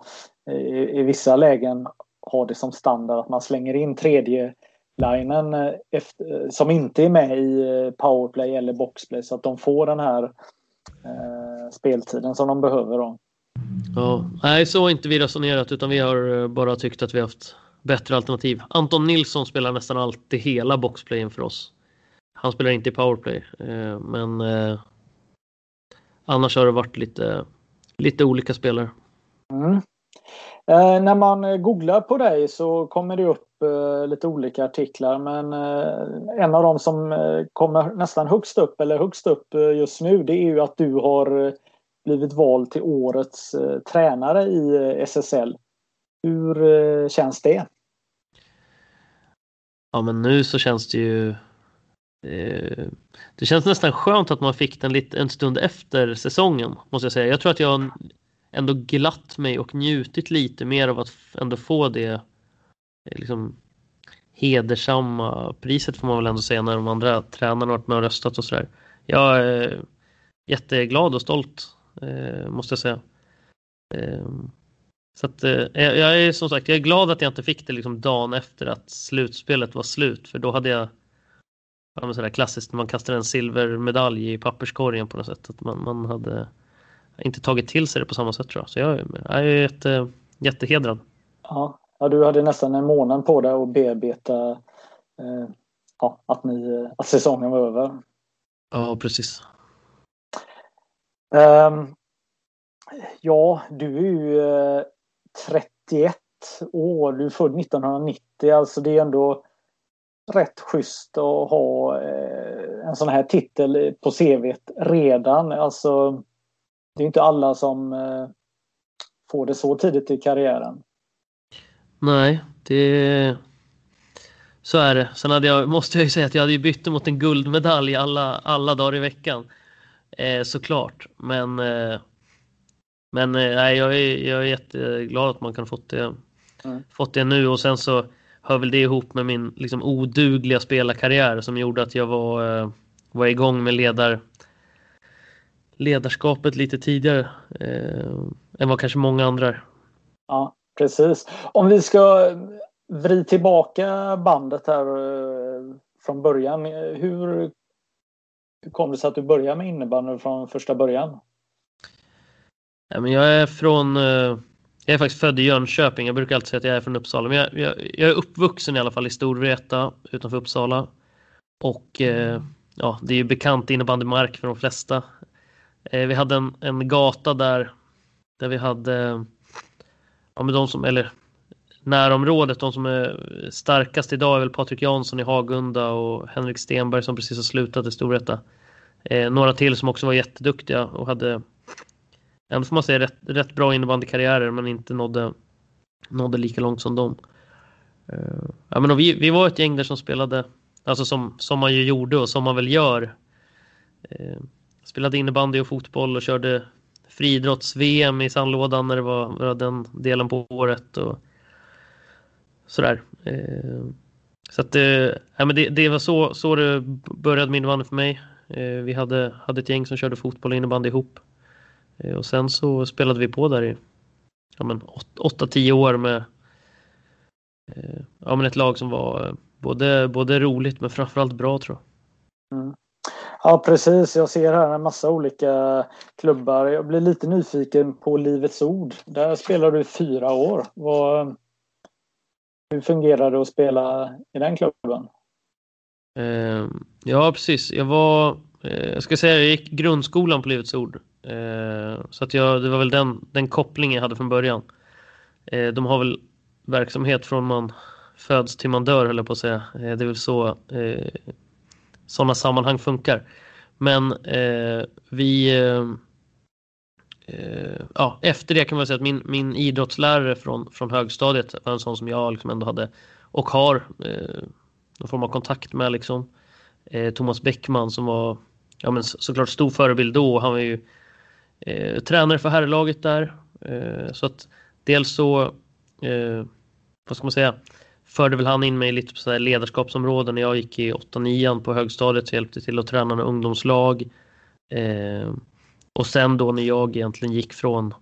i, i vissa lägen har det som standard att man slänger in tredje linen eh, efter, som inte är med i eh, powerplay eller boxplay så att de får den här eh, speltiden som de behöver. Då. Ja, nej, så har inte vi resonerat utan vi har bara tyckt att vi haft bättre alternativ. Anton Nilsson spelar nästan alltid hela boxplayen för oss. Han spelar inte i powerplay, eh, men eh, Annars har det varit lite, lite olika spelare. Mm. Eh, när man eh, googlar på dig så kommer det upp eh, lite olika artiklar men eh, en av de som eh, kommer nästan högst upp eller högst upp eh, just nu det är ju att du har eh, blivit vald till årets eh, tränare i SSL. Hur känns det? Ja men nu så känns det ju det känns nästan skönt att man fick den lite en stund efter säsongen måste jag säga. Jag tror att jag ändå glatt mig och njutit lite mer av att ändå få det eh, liksom hedersamma priset får man väl ändå säga när de andra tränarna varit med och röstat och sådär. Jag är jätteglad och stolt eh, måste jag säga. Ehm, så att, eh, jag är som sagt jag är glad att jag inte fick det liksom dagen efter att slutspelet var slut för då hade jag sådär klassiskt när man kastar en silvermedalj i papperskorgen på något sätt. Att man, man hade inte tagit till sig det på samma sätt tror jag. Så jag, jag är jätte, jättehedrad. Ja. ja, du hade nästan en månad på dig att bearbeta eh, ja, att, ni, att säsongen var över. Ja, precis. Um, ja, du är ju eh, 31 år. Du är född 1990. Alltså det är ändå rätt schysst att ha eh, en sån här titel på CV redan. Alltså, det är inte alla som eh, får det så tidigt i karriären. Nej, det så är det. Sen hade jag, måste jag ju säga att jag hade bytt mot en guldmedalj alla, alla dagar i veckan. Eh, såklart. Men, eh, men eh, nej, jag, är, jag är jätteglad att man kan fått det, mm. fått det nu och sen så hör väl det ihop med min liksom, odugliga spelarkarriär som gjorde att jag var, eh, var igång med ledar, ledarskapet lite tidigare eh, än vad kanske många andra är. Ja, precis. Om vi ska vrida tillbaka bandet här eh, från början. Hur, hur kom det sig att du började med innebandy från första början? Ja, men jag är från eh, jag är faktiskt född i Jönköping. Jag brukar alltid säga att jag är från Uppsala. Men jag, jag, jag är uppvuxen i alla fall i Storvreta utanför Uppsala. Och eh, ja, det är ju bekant innebandymark för de flesta. Eh, vi hade en, en gata där, där vi hade, ja men de som, eller närområdet, de som är starkast idag är väl Patrik Jansson i Hagunda och Henrik Stenberg som precis har slutat i Storvreta. Eh, några till som också var jätteduktiga och hade ändå får man säga rätt, rätt bra innebandykarriärer men inte nådde, nådde lika långt som dem. Eh, ja, men vi, vi var ett gäng där som spelade, alltså som, som man ju gjorde och som man väl gör. Eh, spelade innebandy och fotboll och körde friidrotts-VM i sandlådan när det var, var den delen på året och sådär. Eh, så att eh, ja, men det, det var så, så det började med innebandy för mig. Eh, vi hade, hade ett gäng som körde fotboll och innebandy ihop. Eh, och sen så spelade vi på där i 8-10 år med ja, men ett lag som var både, både roligt men framförallt bra tror jag. Mm. Ja precis, jag ser här en massa olika klubbar. Jag blir lite nyfiken på Livets Ord. Där spelar du fyra år. Vad, hur fungerar det att spela i den klubben? Eh, ja precis, jag var, eh, jag ska säga jag gick grundskolan på Livets Ord. Eh, så att jag, det var väl den, den kopplingen jag hade från början. Eh, de har väl verksamhet från man föds till man dör höll jag på att säga. Eh, det är väl så eh, sådana sammanhang funkar. Men eh, vi eh, eh, ja, efter det kan man säga att min, min idrottslärare från, från högstadiet var en sån som jag liksom ändå hade och har eh, någon form av kontakt med liksom. Eh, Thomas Bäckman som var ja, men såklart stor förebild då. Han var ju eh, tränare för herrlaget där. Eh, så att dels så, eh, vad ska man säga, förde väl han in mig lite på så ledarskapsområden när jag gick i 8-9 på högstadiet så hjälpte till att träna ungdomslag. Eh, och sen då när jag egentligen gick från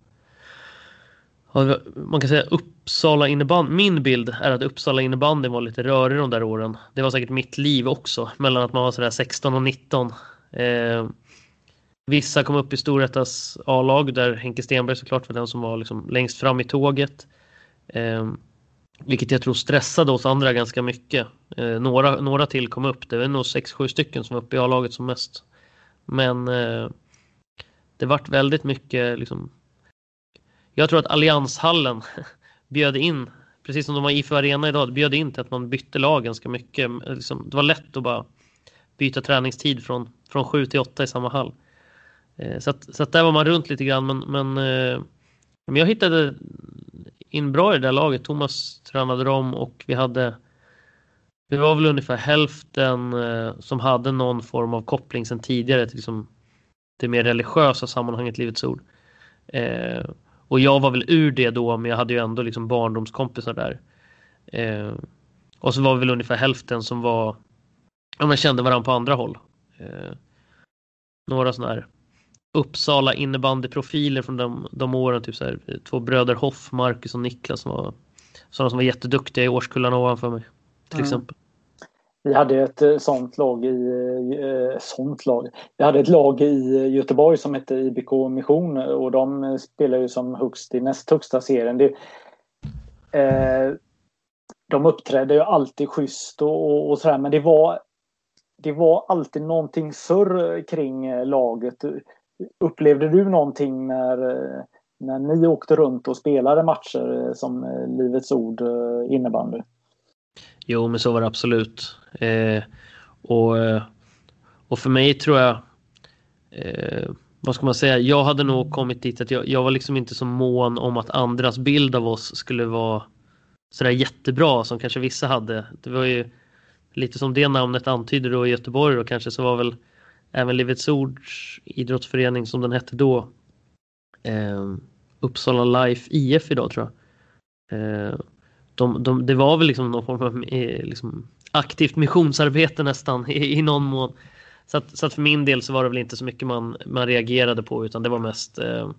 man kan säga Uppsala innebandy. Min bild är att Uppsala innebandy var lite rörig de där åren. Det var säkert mitt liv också, mellan att man var sådär 16 och 19. Eh, vissa kom upp i Storrättas A-lag där Henke Stenberg såklart var den som var liksom längst fram i tåget. Eh, vilket jag tror stressade oss andra ganska mycket. Eh, några, några till kom upp, det var nog 6-7 stycken som var uppe i A-laget som mest. Men eh, det vart väldigt mycket liksom... Jag tror att Allianshallen <laughs> bjöd in, precis som de har IFU-arena idag, bjöd in till att man bytte lag ganska mycket. Liksom, det var lätt att bara byta träningstid från, från 7 till 8 i samma hall. Eh, så, att, så att där var man runt lite grann men, men, eh, men jag hittade in bra i det där laget. Thomas tränade dem och vi hade vi var väl ungefär hälften eh, som hade någon form av koppling sedan tidigare till liksom det mer religiösa sammanhanget Livets Ord. Eh, och jag var väl ur det då men jag hade ju ändå liksom barndomskompisar där. Eh, och så var vi väl ungefär hälften som var, ja man kände varandra på andra håll. Eh, några sådana här Uppsala innebandyprofiler från de, de åren. Typ så här, två bröder Hoff, Marcus och Niklas som var sådana som var jätteduktiga i årskullarna ovanför mig. Till mm. exempel. Vi hade ett eh, sånt lag i eh, sånt lag. Vi hade ett lag i Göteborg som hette IBK Mission och de spelar ju som högst i näst högsta serien. Det, eh, de uppträdde ju alltid schysst och, och, och sådär men det var det var alltid någonting surr kring eh, laget. Upplevde du någonting när, när ni åkte runt och spelade matcher eh, som eh, Livets Ord eh, innebandy? Jo, men så var det absolut. Eh, och, och för mig tror jag, eh, vad ska man säga, jag hade nog kommit dit att jag, jag var liksom inte så mån om att andras bild av oss skulle vara sådär jättebra som kanske vissa hade. Det var ju lite som det namnet antyder då i Göteborg och kanske så var väl även Livets Ords idrottsförening som den hette då. Eh, Uppsala Life IF idag tror jag. Eh, de, de, det var väl liksom någon form av eh, liksom, aktivt missionsarbete nästan i, i någon mån. Så att, så att, för min del så var det väl inte så mycket man, man reagerade på utan det var mest eh,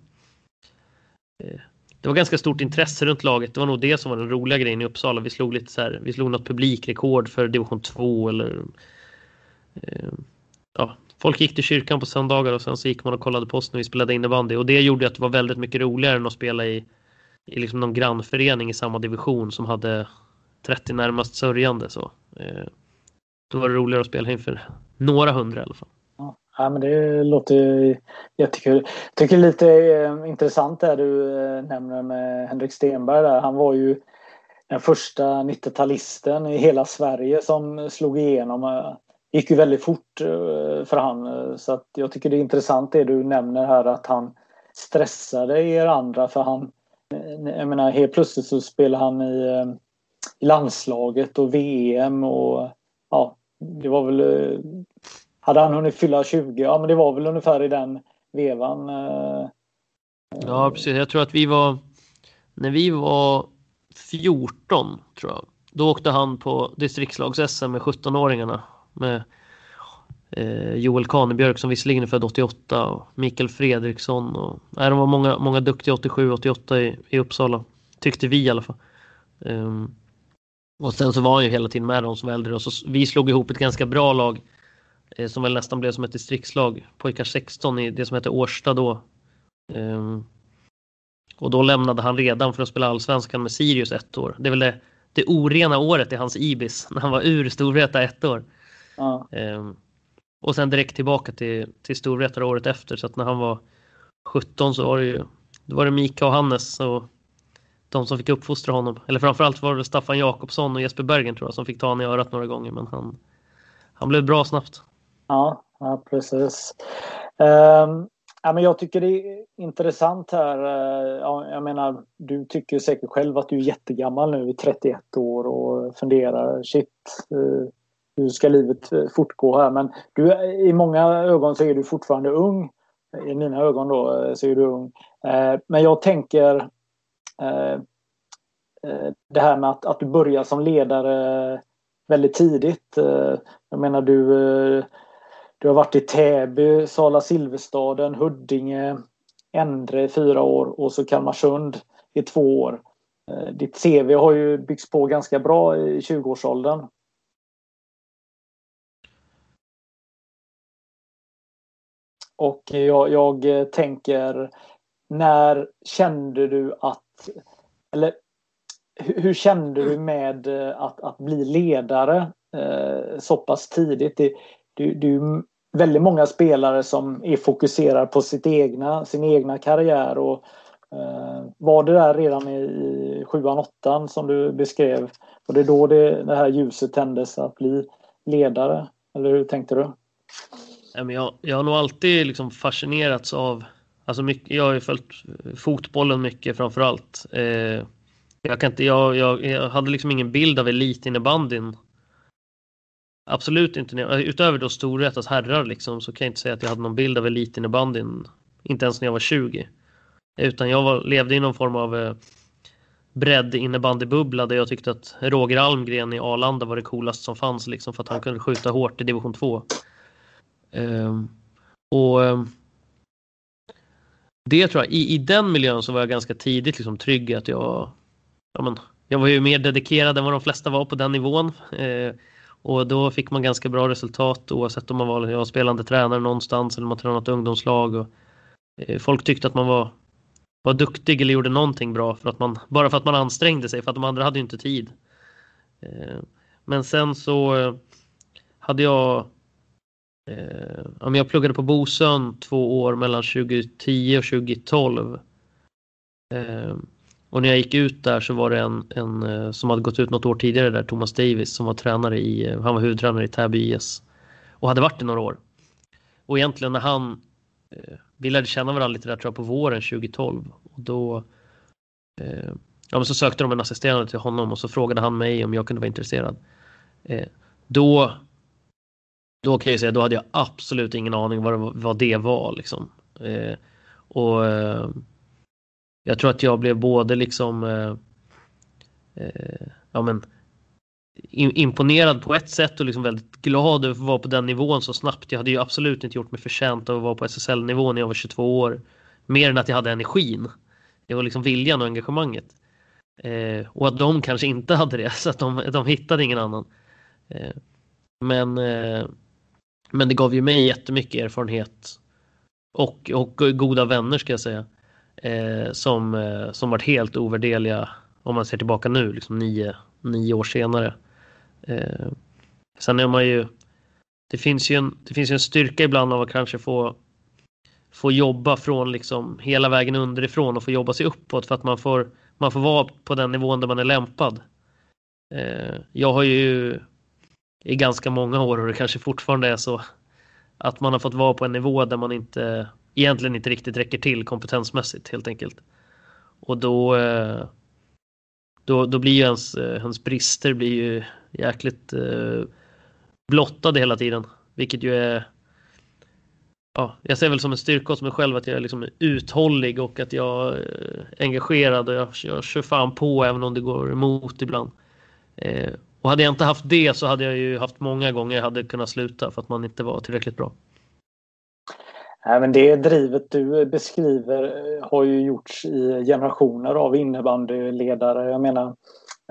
eh, det var ganska stort intresse runt laget. Det var nog det som var den roliga grejen i Uppsala. Vi slog lite så här, vi slog något publikrekord för division 2 eller eh, ja, folk gick till kyrkan på söndagar och sen så gick man och kollade på oss när vi spelade innebandy och det gjorde att det var väldigt mycket roligare än att spela i, i liksom någon grannförening i samma division som hade 30 närmast sörjande så. Eh, då var det roligare att spela inför några hundra i alla fall. Ja, men det låter jättekul. Jag tycker lite eh, intressant det du eh, nämner med Henrik Stenberg där. Han var ju den första 90-talisten i hela Sverige som slog igenom. Eh, det gick ju väldigt fort eh, för han så att jag tycker det är intressant det du nämner här att han stressade er andra för han eh, jag menar helt plötsligt så spelade han i eh, i landslaget och VM och ja, det var väl... Hade han hunnit fylla 20? Ja, men det var väl ungefär i den vevan. Ja, precis. Jag tror att vi var... När vi var 14, tror jag, då åkte han på distriktslags-SM med 17-åringarna med eh, Joel Kanebjörk som visserligen är född 88 och Mikael Fredriksson. Och, nej, de var många, många duktiga 87-88 i, i Uppsala. Tyckte vi i alla fall. Um, och sen så var han ju hela tiden med de som var äldre och så vi slog ihop ett ganska bra lag eh, som väl nästan blev som ett distriktslag. Pojkar 16 i det som hette Årsta då. Um, och då lämnade han redan för att spela allsvenskan med Sirius ett år. Det är väl det, det orena året i hans Ibis när han var ur Storvreta ett år. Ja. Um, och sen direkt tillbaka till, till Storvreta året efter så att när han var 17 så var det ju då var det Mika och Hannes och de som fick uppfostra honom. Eller framförallt var det Staffan Jakobsson och Jesper Bergen tror jag som fick ta honom i örat några gånger men han, han blev bra snabbt. Ja, ja precis. Um, ja, men jag tycker det är intressant här. Ja, jag menar, du tycker säkert själv att du är jättegammal nu, 31 år och funderar shit, uh, hur ska livet eh, fortgå här? Men du, i många ögon så är du fortfarande ung. I mina ögon då eh, så är du ung. Eh, men jag tänker det här med att, att du börjar som ledare väldigt tidigt. Jag menar du, du har varit i Täby, Sala Silverstaden, Huddinge, Endre i fyra år och så Kalmarsund i två år. Ditt CV har ju byggts på ganska bra i 20-årsåldern. Och jag, jag eh, tänker, när kände du att eller hur kände du med eh, att, att bli ledare eh, så pass tidigt? Det, du, du, väldigt många spelare som är fokuserade på sitt egna, sin egna karriär. Och, eh, var det där redan i, i sjuan, åttan som du beskrev? Och det är då det, det här ljuset tändes att bli ledare? Eller hur tänkte du? Jag, jag har nog alltid liksom fascinerats av Alltså mycket, jag har ju följt fotbollen mycket framför allt. Eh, jag, kan inte, jag, jag, jag, hade liksom ingen bild av elitinnebandyn. Absolut inte. Utöver då Storvretas herrar liksom, så kan jag inte säga att jag hade någon bild av elitinnebandyn. Inte ens när jag var 20. Utan jag var, levde i någon form av eh, bredd innebandybubbla där jag tyckte att Roger Almgren i Arlanda var det coolaste som fanns liksom för att han kunde skjuta hårt i division 2. Eh, och ehm, det tror jag, i, i den miljön så var jag ganska tidigt liksom trygg att jag, ja men, jag var ju mer dedikerad än vad de flesta var på den nivån. Eh, och då fick man ganska bra resultat oavsett om man var ja, spelande tränare någonstans eller man tränat ungdomslag. Och, eh, folk tyckte att man var, var duktig eller gjorde någonting bra för att man, bara för att man ansträngde sig för att de andra hade ju inte tid. Eh, men sen så eh, hade jag Eh, jag pluggade på Bosön två år mellan 2010 och 2012. Eh, och när jag gick ut där så var det en, en eh, som hade gått ut något år tidigare där, Thomas Davis, som var tränare i, eh, han var huvudtränare i Täby IS. Och hade varit i några år. Och egentligen när han, eh, vi lärde känna varandra lite där tror jag på våren 2012. Och då, ja men så sökte de en assisterande till honom och så frågade han mig om jag kunde vara intresserad. Då då kan jag säga, då hade jag absolut ingen aning vad det, vad det var liksom. Eh, och eh, jag tror att jag blev både liksom eh, eh ja men imponerad på ett sätt och liksom väldigt glad över att vara på den nivån så snabbt. Jag hade ju absolut inte gjort mig förtjänt av att vara på SSL-nivå när jag var 22 år. Mer än att jag hade energin. Det var liksom viljan och engagemanget. Eh, och att de kanske inte hade det, <laughs> så att de, de hittade ingen annan. Eh, men eh, men det gav ju mig jättemycket erfarenhet och, och goda vänner ska jag säga. Eh, som, eh, som varit helt ovärderliga om man ser tillbaka nu, liksom nio, nio år senare. Eh, sen är man ju, det finns ju, en, det finns ju en styrka ibland av att kanske få, få jobba från liksom hela vägen underifrån och få jobba sig uppåt för att man får, man får vara på den nivån där man är lämpad. Eh, jag har ju i ganska många år och det kanske fortfarande är så att man har fått vara på en nivå där man inte egentligen inte riktigt räcker till kompetensmässigt helt enkelt. Och då, eh, då, då blir ju ens, eh, ens brister blir ju jäkligt eh, blottade hela tiden. Vilket ju är ja, jag ser väl som en styrka hos mig själv att jag är liksom uthållig och att jag är engagerad och jag, jag kör fan på även om det går emot ibland. Eh, och hade jag inte haft det så hade jag ju haft många gånger jag hade kunnat sluta för att man inte var tillräckligt bra. Nej, men det drivet du beskriver eh, har ju gjorts i generationer av innebandyledare. Jag menar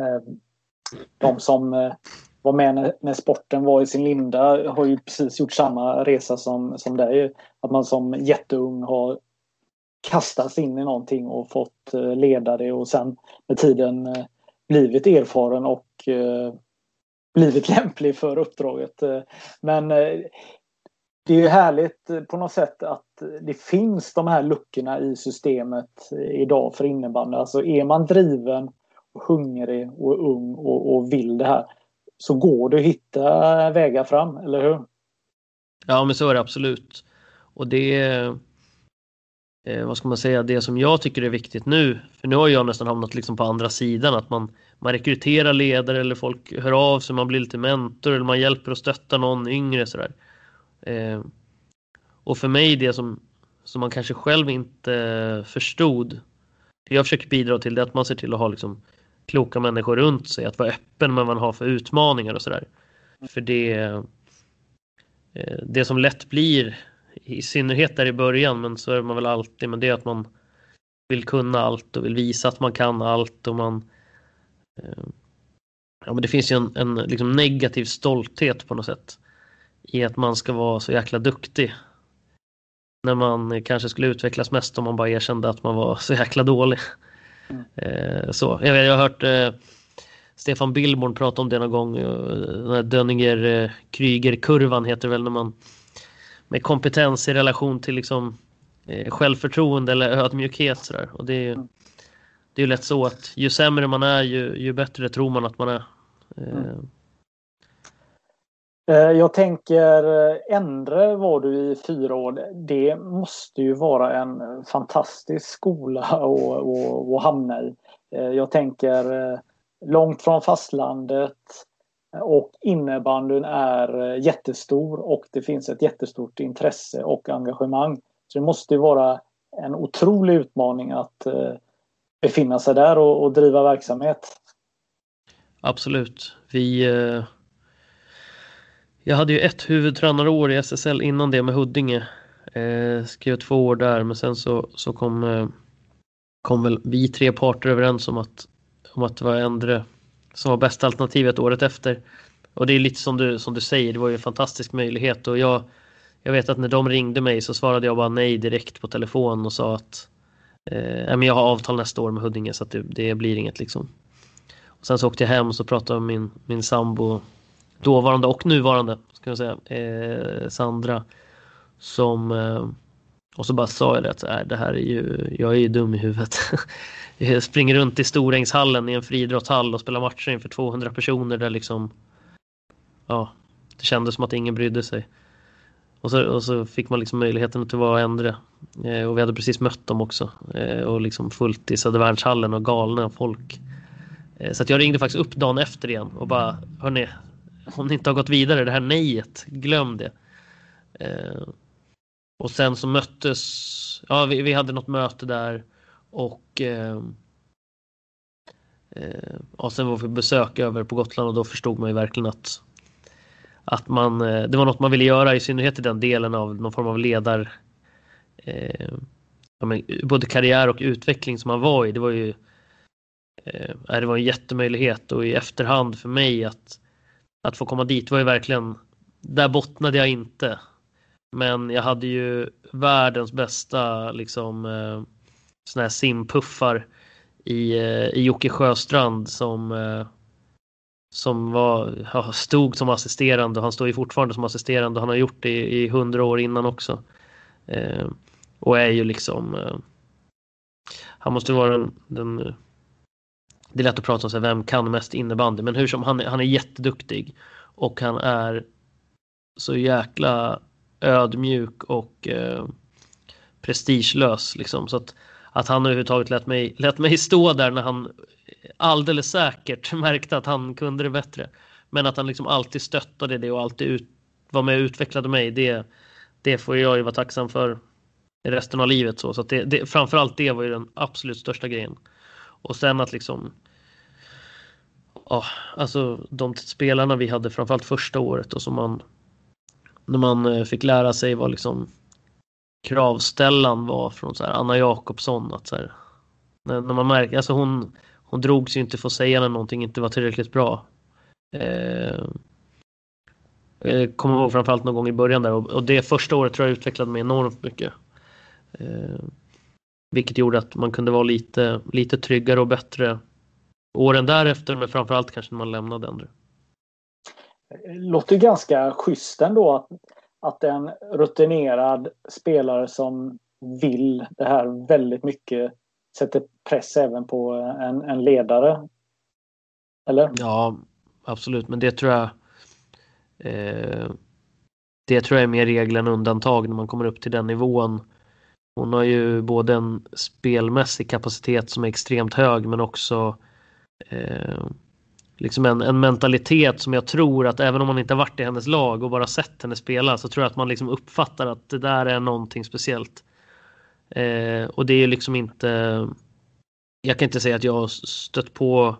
eh, de som eh, var med när, sporten var i sin linda har ju precis gjort samma resa som, som dig. Att man som jätteung har kastats in i någonting och fått leda det och sen med tiden blivit erfaren och eh, blivit <laughs> lämplig för uppdraget. Eh, men eh, det är ju härligt på något sätt att det finns de här luckorna i systemet idag för innebandy. Alltså är man driven, och hungrig och ung och, och vill det här så går det att hitta vägar fram, eller hur? Ja, men så är det absolut. Och det eh, vad ska man säga, det som jag tycker är viktigt nu, för nu har jag nästan hamnat liksom på andra sidan, att man, man rekryterar ledare eller folk hör av sig, man blir lite mentor eller man hjälper och stöttar någon yngre sådär. Eh, och för mig det som, som man kanske själv inte förstod, Det jag försöker bidra till det är att man ser till att ha liksom kloka människor runt sig, att vara öppen med vad man har för utmaningar och sådär. För det, eh, det som lätt blir, i synnerhet där i början, men så är man väl alltid, men det är att man vill kunna allt och vill visa att man kan allt och man eh, Ja men det finns ju en, en liksom negativ stolthet på något sätt i att man ska vara så jäkla duktig. När man kanske skulle utvecklas mest om man bara erkände att man var så jäkla dålig. Mm. Eh, så, jag, jag har hört eh, Stefan Billborn prata om det någon gång. Eh, den här Dönninger-Kryger-kurvan heter det väl när man med kompetens i relation till liksom eh, självförtroende eller ödmjukhet. Sådär. Och det, är, mm. det är ju lätt så att ju sämre man är ju, ju bättre tror man att man är. Eh, mm. Eh, jag tänker Endre var du i fyra år. Det måste ju vara en fantastisk skola att hamna i. Eh, jag tänker eh, långt från fastlandet och innebandyn är eh, jättestor och det finns ett jättestort intresse och engagemang. Så det måste ju vara en otrolig utmaning att eh, befinna sig där och, och driva verksamhet. Absolut. Vi eh, jag hade ju ett huvudtränarår i SSL innan det med Huddinge. Eh, skrev två år där men sen så, så kom, eh, kom väl vi tre parter överens om att, om att det var Endre som var bästa alternativet året efter. Och det är lite som du, som du säger, det var ju en fantastisk möjlighet och jag, jag vet att när de ringde mig så svarade jag bara nej direkt på telefon och sa att eh, jag har avtal nästa år med Huddinge så att det, det blir inget liksom. Och sen så åkte jag hem och så pratade med min, min sambo dåvarande och nuvarande, ska jag säga, eh, Sandra. Som, eh, och så bara sa jag det att äh, det här är ju, jag är ju dum i huvudet. <laughs> jag springer runt i Storängshallen i en friidrottshall och spelar matcher inför 200 personer där liksom, ja, det kändes som att ingen brydde sig. Och så, och så fick man liksom möjligheten att vara äldre. Eh, och vi hade precis mött dem också. Eh, och liksom fullt i Södervärnshallen och galna folk. Eh, så att jag ringde faktiskt upp dagen efter igen och bara, hörni, om ni inte har gått vidare, det här nejet, glöm det. Eh, och sen så möttes, ja vi, vi hade något möte där och eh, eh, ja, sen var vi besök över på Gotland och då förstod man ju verkligen att att man, eh, det var något man ville göra i synnerhet i den delen av någon form av ledar eh, ja, men, både karriär och utveckling som man var i. Det var ju eh, det var en jättemöjlighet och i efterhand för mig att att få komma dit var ju verkligen, där bottnade jag inte. Men jag hade ju världens bästa liksom eh, såna här simpuffar i, eh, i Jocke Sjöstrand som eh, som var, ja, stod som assisterande. Och han står ju fortfarande som assisterande. Och han har gjort det i hundra år innan också. Eh, och är ju liksom eh, han måste vara den, den det är lätt att prata om så här, vem kan mest innebandy, men hur som han, han är jätteduktig och han är så jäkla ödmjuk och eh, prestigelös liksom. Så att, att han överhuvudtaget lät mig, <laughs> lät mig stå där när han alldeles säkert <laughs> märkte att han kunde det bättre. Men att han liksom alltid stöttade det och alltid ut, var med och utvecklade mig, det, det får jag ju vara tacksam för resten av livet. Så, så att det, det, framförallt det var ju den absolut största grejen. Och sen att liksom ja, alltså de spelarna vi hade framförallt första året och som man när man eh, fick lära sig vad liksom kravställan var från så här Anna Jakobsson att så här, när, när man märker, alltså hon, hon drog sig inte för att säga när någonting inte var tillräckligt bra. Eh, jag kommer ihåg framförallt någon gång i början där och, och det första året tror jag utvecklade mig enormt mycket. Eh, vilket gjorde att man kunde vara lite, lite tryggare och bättre åren därefter men framförallt kanske när man lämnade ändå. Låter ganska schysst ändå att, att en rutinerad spelare som vill det här väldigt mycket sätter press även på en, en ledare. Eller? Ja, absolut, men det tror jag eh, det tror jag är mer regel än undantag när man kommer upp till den nivån. Hon har ju både en spelmässig kapacitet som är extremt hög men också eh, liksom en, en, mentalitet som jag tror att även om man inte varit i hennes lag och bara sett henne spela så tror jag att man liksom uppfattar att det där är någonting speciellt. Eh, och det är liksom inte jag kan inte säga att jag har stött på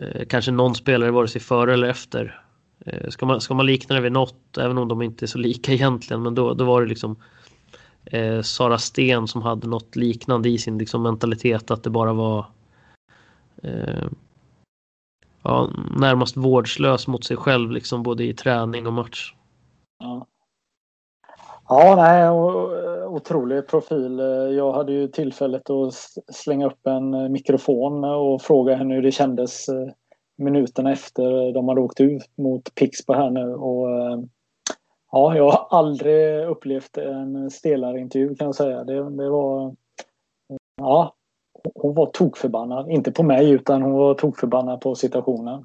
eh, kanske någon spelare vare sig före eller efter. Eh, ska, man, ska man likna det vid något, även om de inte är så lika <laughs> egentligen, men då, då var det liksom eh, Sara Sten som hade något liknande i sin liksom, mentalitet att det bara var eh, ja, närmast vårdslös mot sig själv liksom både i träning och match. Ja, ja nej, otrolig profil. Jag hade ju tillfället att slänga upp en eh, mikrofon och fråga henne hur det kändes eh, minuterna efter de hade åkt ut mot Pixbo här nu. Och, eh, ja, jag har aldrig upplevt en stelare intervju kan jag säga. Det, det var... Ja, hon var tokförbannad. Inte på mig utan hon var tokförbannad på situationen.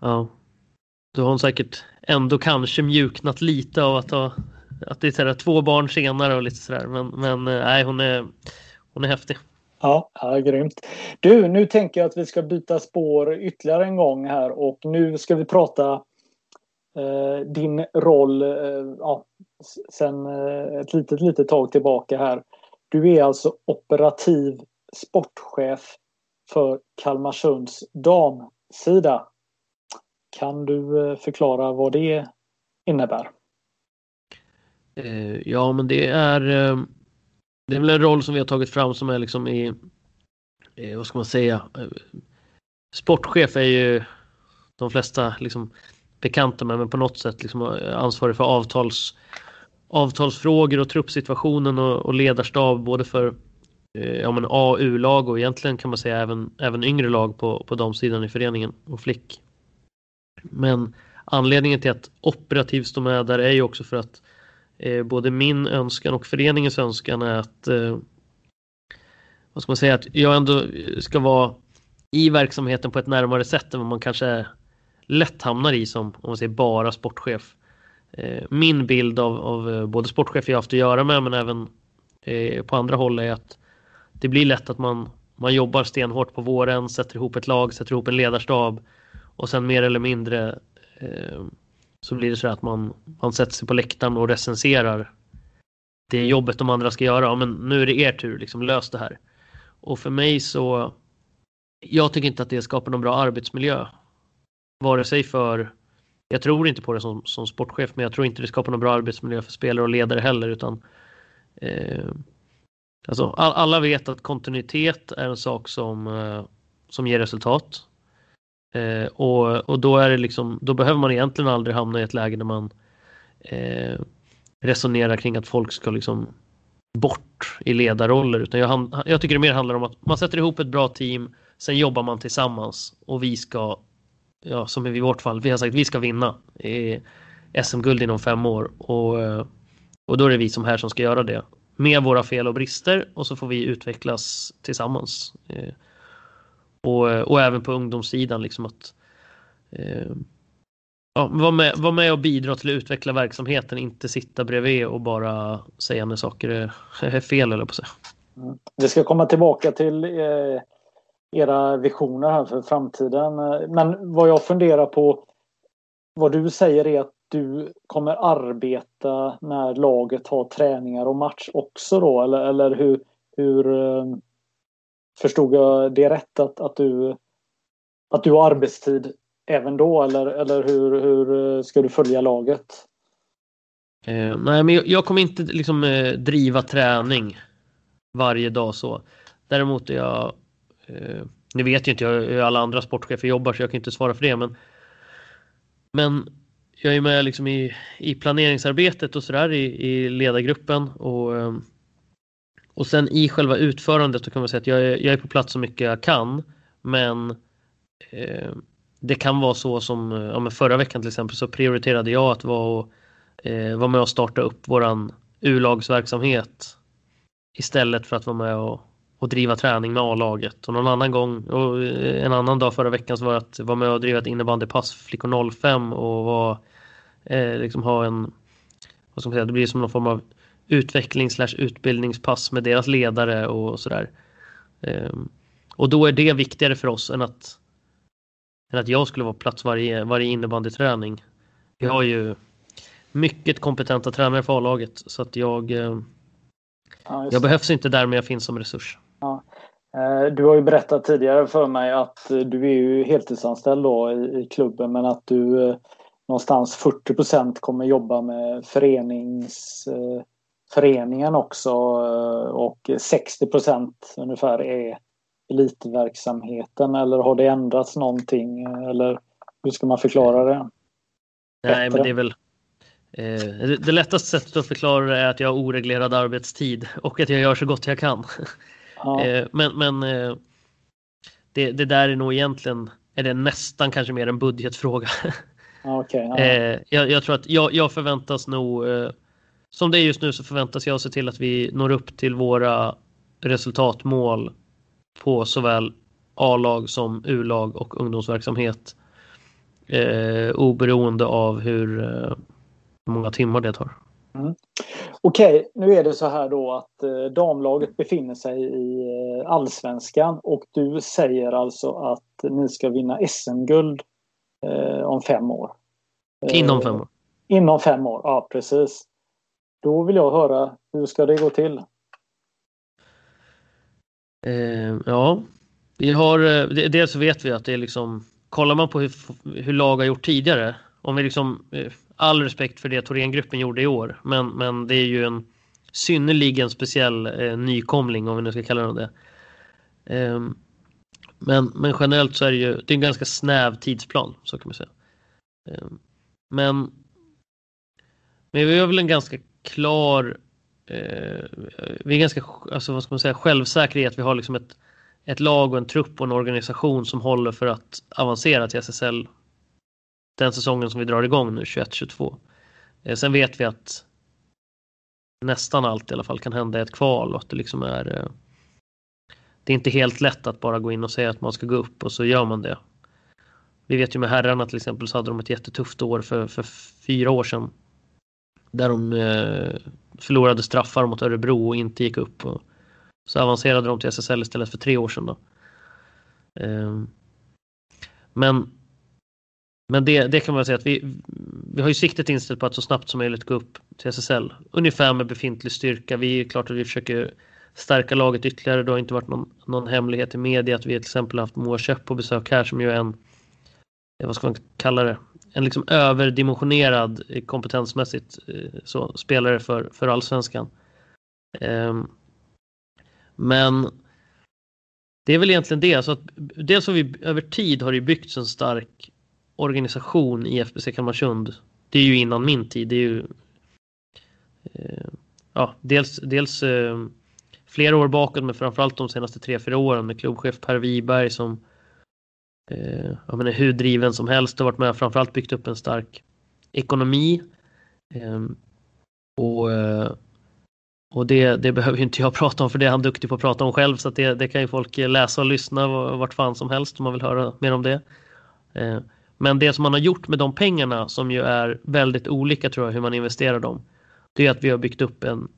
Ja. Då har hon säkert ändå kanske mjuknat lite av att ha att det är sådär, två barn senare och lite sådär. Men, men eh, nej, hon är, hon är häftig. Ja, ja, grymt. Du, nu tänker jag att vi ska byta spår ytterligare en gång här och nu ska vi prata eh, din roll eh, ja, sen eh, ett litet, litet tag tillbaka här. Du är alltså operativ sportchef för Kalmarsunds damsida. Kan du eh, förklara vad det innebär? Eh, ja, men det är eh, det är väl en roll som vi har tagit fram som är liksom i vad ska man säga? Sportchef är ju de flesta liksom bekanta med, men på något sätt liksom ansvarig för avtals, avtalsfrågor och truppsituationen och, och ledarstab både för Eh, ja, men A U-lag och egentligen kan man säga även, även yngre lag på, på de sidan i föreningen och flick. Men anledningen till att operativt stå med där är ju också för att eh, både min önskan och föreningens önskan är att eh, vad ska man säga, att jag ändå ska vara i verksamheten på ett närmare sätt än vad man kanske lätt hamnar i som om man säger bara sportchef. Eh, min bild av, av eh, både sportchef jag haft att göra med men även eh, på andra håll är att det blir lätt att man, man jobbar stenhårt på våren, sätter ihop ett lag, sätter ihop en ledarstab och sen mer eller mindre eh, så blir det så att man, man sätter sig på läktaren och recenserar det jobbet de andra ska göra. Ja, men nu är det er tur, liksom, lös det här. Och för mig så, jag tycker inte att det skapar någon bra arbetsmiljö. Vare sig för, jag tror inte på det som, som sportchef, men jag tror inte det skapar någon bra arbetsmiljö för spelare och ledare heller, utan eh, Alltså, alla vet att kontinuitet är en sak som, eh, som ger resultat. Eh, och, och då, är det liksom, då behöver man egentligen aldrig hamna i ett läge där man eh, resonerar kring att folk ska liksom bort i ledarroller. Utan jag, jag tycker det mer handlar om att man sätter ihop ett bra team, sen jobbar man tillsammans och vi ska, ja, som i vårt fall, vi har sagt vi ska vinna SM-guld inom fem år. Och, eh, och då är det vi som här som ska göra det med våra fel och brister och så får vi utvecklas tillsammans. Eh, och, och även på ungdomssidan liksom att eh, ja, vara, med, var med och bidra till att utveckla verksamheten, inte sitta bredvid och bara säga när saker är, är fel eller på sig. Mm. Vi ska komma tillbaka till eh, era visioner här för framtiden. Men vad jag funderar på, vad du säger är att du kommer arbeta när laget har träningar och match också då? Eller, eller hur, hur eh, förstod jag det rätt att, att, du, att du har arbetstid även då eller, eller hur, hur eh, ska du följa laget? Eh, nej, men jag, jag, kommer inte liksom eh, driva träning varje dag så. Däremot är jag, eh, nu vet ju inte jag hur alla andra sportchefer jobbar så jag kan inte svara för det men men jag är med liksom i, i planeringsarbetet och sådär i, i ledargruppen och, ehm, och sen i själva utförandet så kan man säga att jag är, jag är på plats så mycket jag kan men eh, det kan vara så som ja, förra veckan till exempel så prioriterade jag att vara och eh, vara med och starta upp våran U-lagsverksamhet istället för att vara med och, och driva träning med A-laget. Och någon annan gång, och eh, en annan dag förra veckan så var jag att vara med och driva ett innebandypass för flickor 05 och vara eh, liksom ha en, vad ska man säga, det blir som någon form av utveckling slash utbildningspass med deras ledare och sådär. Eh, och då är det viktigare för oss än att, än att jag skulle vara plats varje, varje innebandyträning. Vi har ju mycket kompetenta tränare för A-laget så att jag, eh, ja, jag behövs inte där men jag finns som resurs. Ja. Eh, du har ju berättat tidigare för mig att du är ju heltidsanställd då i, i klubben men att du eh, någonstans 40% kommer jobba med förenings, föreningen också och 60% ungefär är elitverksamheten eller har det ändrats någonting eller hur ska man förklara det? Nej, men det är väl Eh, det lättaste sättet att förklara det är att jag har oreglerad arbetstid och att jag gör så gott jag kan. Ja. <laughs> Eh, men men eh, det, det, där är nog egentligen är det nästan kanske mer en budgetfråga. <laughs> Okay, ja. jag, jag, tror att jag, jag förväntas nog som det är just nu så förväntas jag se till att vi når upp till våra resultatmål på såväl A-lag som U-lag och ungdomsverksamhet. Eh, oberoende av hur, hur många timmar det tar. Mm. Okej, okay, nu är det så här då att eh, damlaget befinner sig i eh, allsvenskan och du säger alltså att ni ska vinna SM-guld eh, om fem år. Inom fem år. Inom fem år, ja precis. Då vill jag höra, hur ska det gå till? Eh, ja, vi har, dels så vet vi att det är liksom, kollar man på hur, hur lag har gjort tidigare, om vi liksom all respekt för det Thorengruppen gjorde i år, men, men det är ju en synnerligen speciell eh, nykomling om vi nu ska kalla det det. Eh, men, men generellt så är det ju det är en ganska snäv tidsplan, så kan man säga. Ehm, men, men vi har väl en ganska klar eh, vi är ganska alltså, vad ska man säga, självsäkra i att vi har liksom ett, ett lag och en trupp och en organisation som håller för att avancera till SSL den säsongen som vi drar igång nu, 21-22. Eh, sen vet vi att nästan allt i alla fall kan hända i ett kval och att det liksom är eh, det är inte helt lätt att bara gå in och säga att man ska gå upp och så gör man det. Vi vet ju med herrarna till exempel så hade de ett jättetufft år för, för fyra år sedan. Där de eh, förlorade straffar mot Örebro och inte gick upp. Och så avancerade de till SSL istället för tre år sedan. Då. Eh, men men det, det kan man säga att vi, vi har ju siktet inställt på att så snabbt som möjligt gå upp till SSL. Ungefär med befintlig styrka. Vi är klart att vi försöker stärka laget ytterligare. Det har inte varit någon, någon hemlighet i media att vi till exempel haft Moa Köpp på besök här som ju är en, vad ska man kalla det, en liksom överdimensionerad eh, kompetensmässigt eh, så, spelare för, för allsvenskan. Um, men det är väl egentligen det. Så att dels har vi över tid har det byggts en stark organisation i FBC Kalmarsund. Det är ju innan min tid. Det är ju eh, ja, dels, dels eh, flera år bakåt men framförallt de senaste tre, fyra åren med klubbchef Per Wiberg som eh, jag menar, hur driven som helst har varit med framförallt byggt upp en stark ekonomi. Eh, och eh, och det, det behöver inte jag <laughs> prata om för det är han duktig på att prata om själv så det, det kan ju folk läsa och lyssna vart fan som helst om man vill höra mer om det. Eh, men det som man har gjort med de pengarna som ju är väldigt olika tror jag hur man investerar dem. Det är att vi har byggt upp en,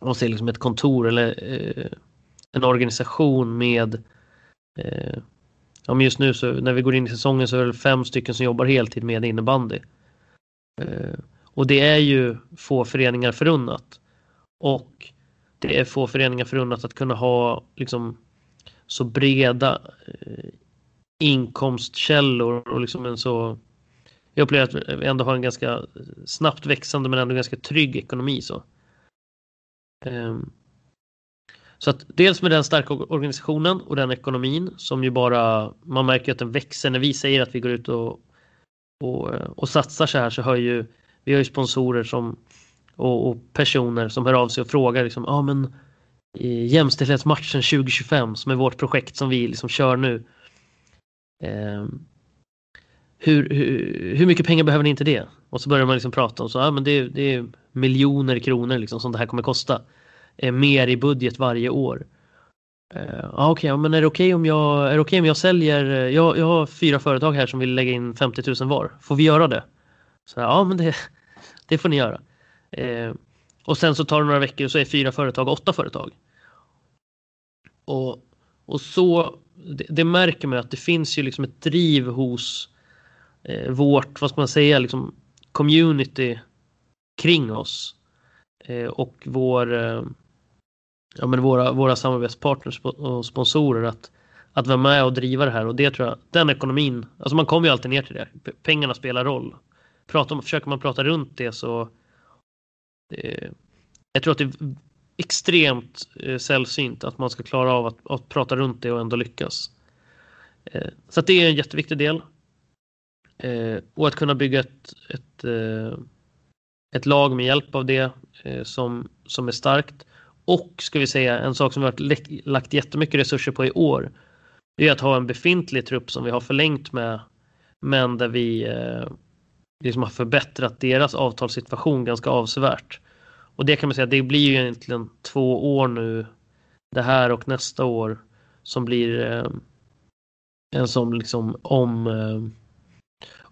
man ser liksom ett kontor eller eh, en organisation med Eh, ja, men just nu så när vi går in i säsongen så är det fem stycken som jobbar heltid med innebandy. Eh, och det är ju få föreningar förunnat. Och det är få föreningar förunnat att kunna ha liksom så breda eh, inkomstkällor och liksom en så jag upplever att vi ändå har en ganska snabbt växande men ändå ganska trygg ekonomi. Så, Ehm, så att dels med den starka organisationen och den ekonomin som ju bara man märker att den växer när vi säger att vi går ut och, och, eh, och satsar så här så har ju vi har ju sponsorer som och, och personer som hör av sig och frågar liksom, ja ah, men jämställdhetsmatchen 2025 som är vårt projekt som vi liksom kör nu. Ehm, hur, hur, hur, mycket pengar behöver ni inte det? Och så börjar man liksom prata om så, ja, men det, det är miljoner kronor liksom som det här kommer kosta. Eh, mer i budget varje år. Eh, ja, okej, okay, men är det okej okay om jag, är det okay om jag säljer, eh, jag, jag har fyra företag här som vill lägga in 50 000 var. Får vi göra det? Så, ja, men det, <laughs> det får ni göra. Eh, och sen så tar det några veckor och så är fyra företag åtta företag. Och, och så, det, det märker man att det finns ju liksom ett driv hos eh, vårt, vad ska man säga, liksom community kring oss. Eh, och vår, eh, ja, men våra, våra samarbetspartners och sponsorer att, att vara med och driva det här. Och det tror jag, den ekonomin, alltså man kommer ju alltid ner till det. Pengarna spelar roll. Pratar, försöker man prata runt det så eh, jag tror att det är extremt eh, sällsynt att man ska klara av att, att prata runt det och ändå lyckas. Eh, så det är en jätteviktig del. Eh, och att kunna bygga ett, ett, eh, ett lag med hjälp av det eh, som, som är starkt. Och ska vi säga en sak som vi har lagt jättemycket resurser på i år. Det är att ha en befintlig trupp som vi har förlängt med. Men där vi eh, liksom har förbättrat deras avtalssituation ganska avsevärt. Och det kan man säga, det blir ju egentligen två år nu. Det här och nästa år som blir eh, en som liksom om eh,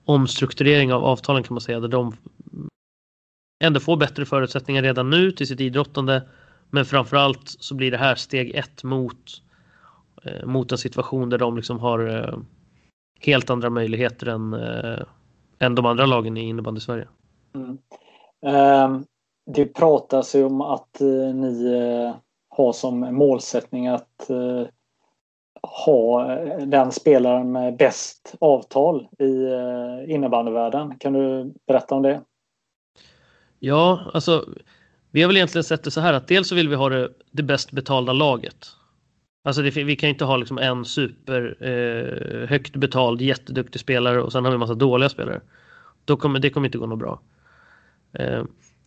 omstrukturering av avtalen kan man säga, där de ändå får bättre förutsättningar redan nu till sitt idrottande. Men framförallt så blir det här steg ett mot, eh, mot en situation där de liksom har eh, helt andra möjligheter än, eh, än de andra lagen i innebandy Sverige. Mm. Ehm, det pratas ju om att eh, ni eh, har som målsättning att eh, ha den spelaren med bäst avtal i eh, innebandyvärlden. Kan du berätta om det? Ja, alltså vi har väl egentligen sett det så här att dels så vill vi ha det, det bäst betalda laget. Alltså det, vi kan inte ha liksom en super eh, högt betald jätteduktig spelare och sen har vi en massa dåliga spelare. Då kommer, det kommer inte gå något bra. Eh,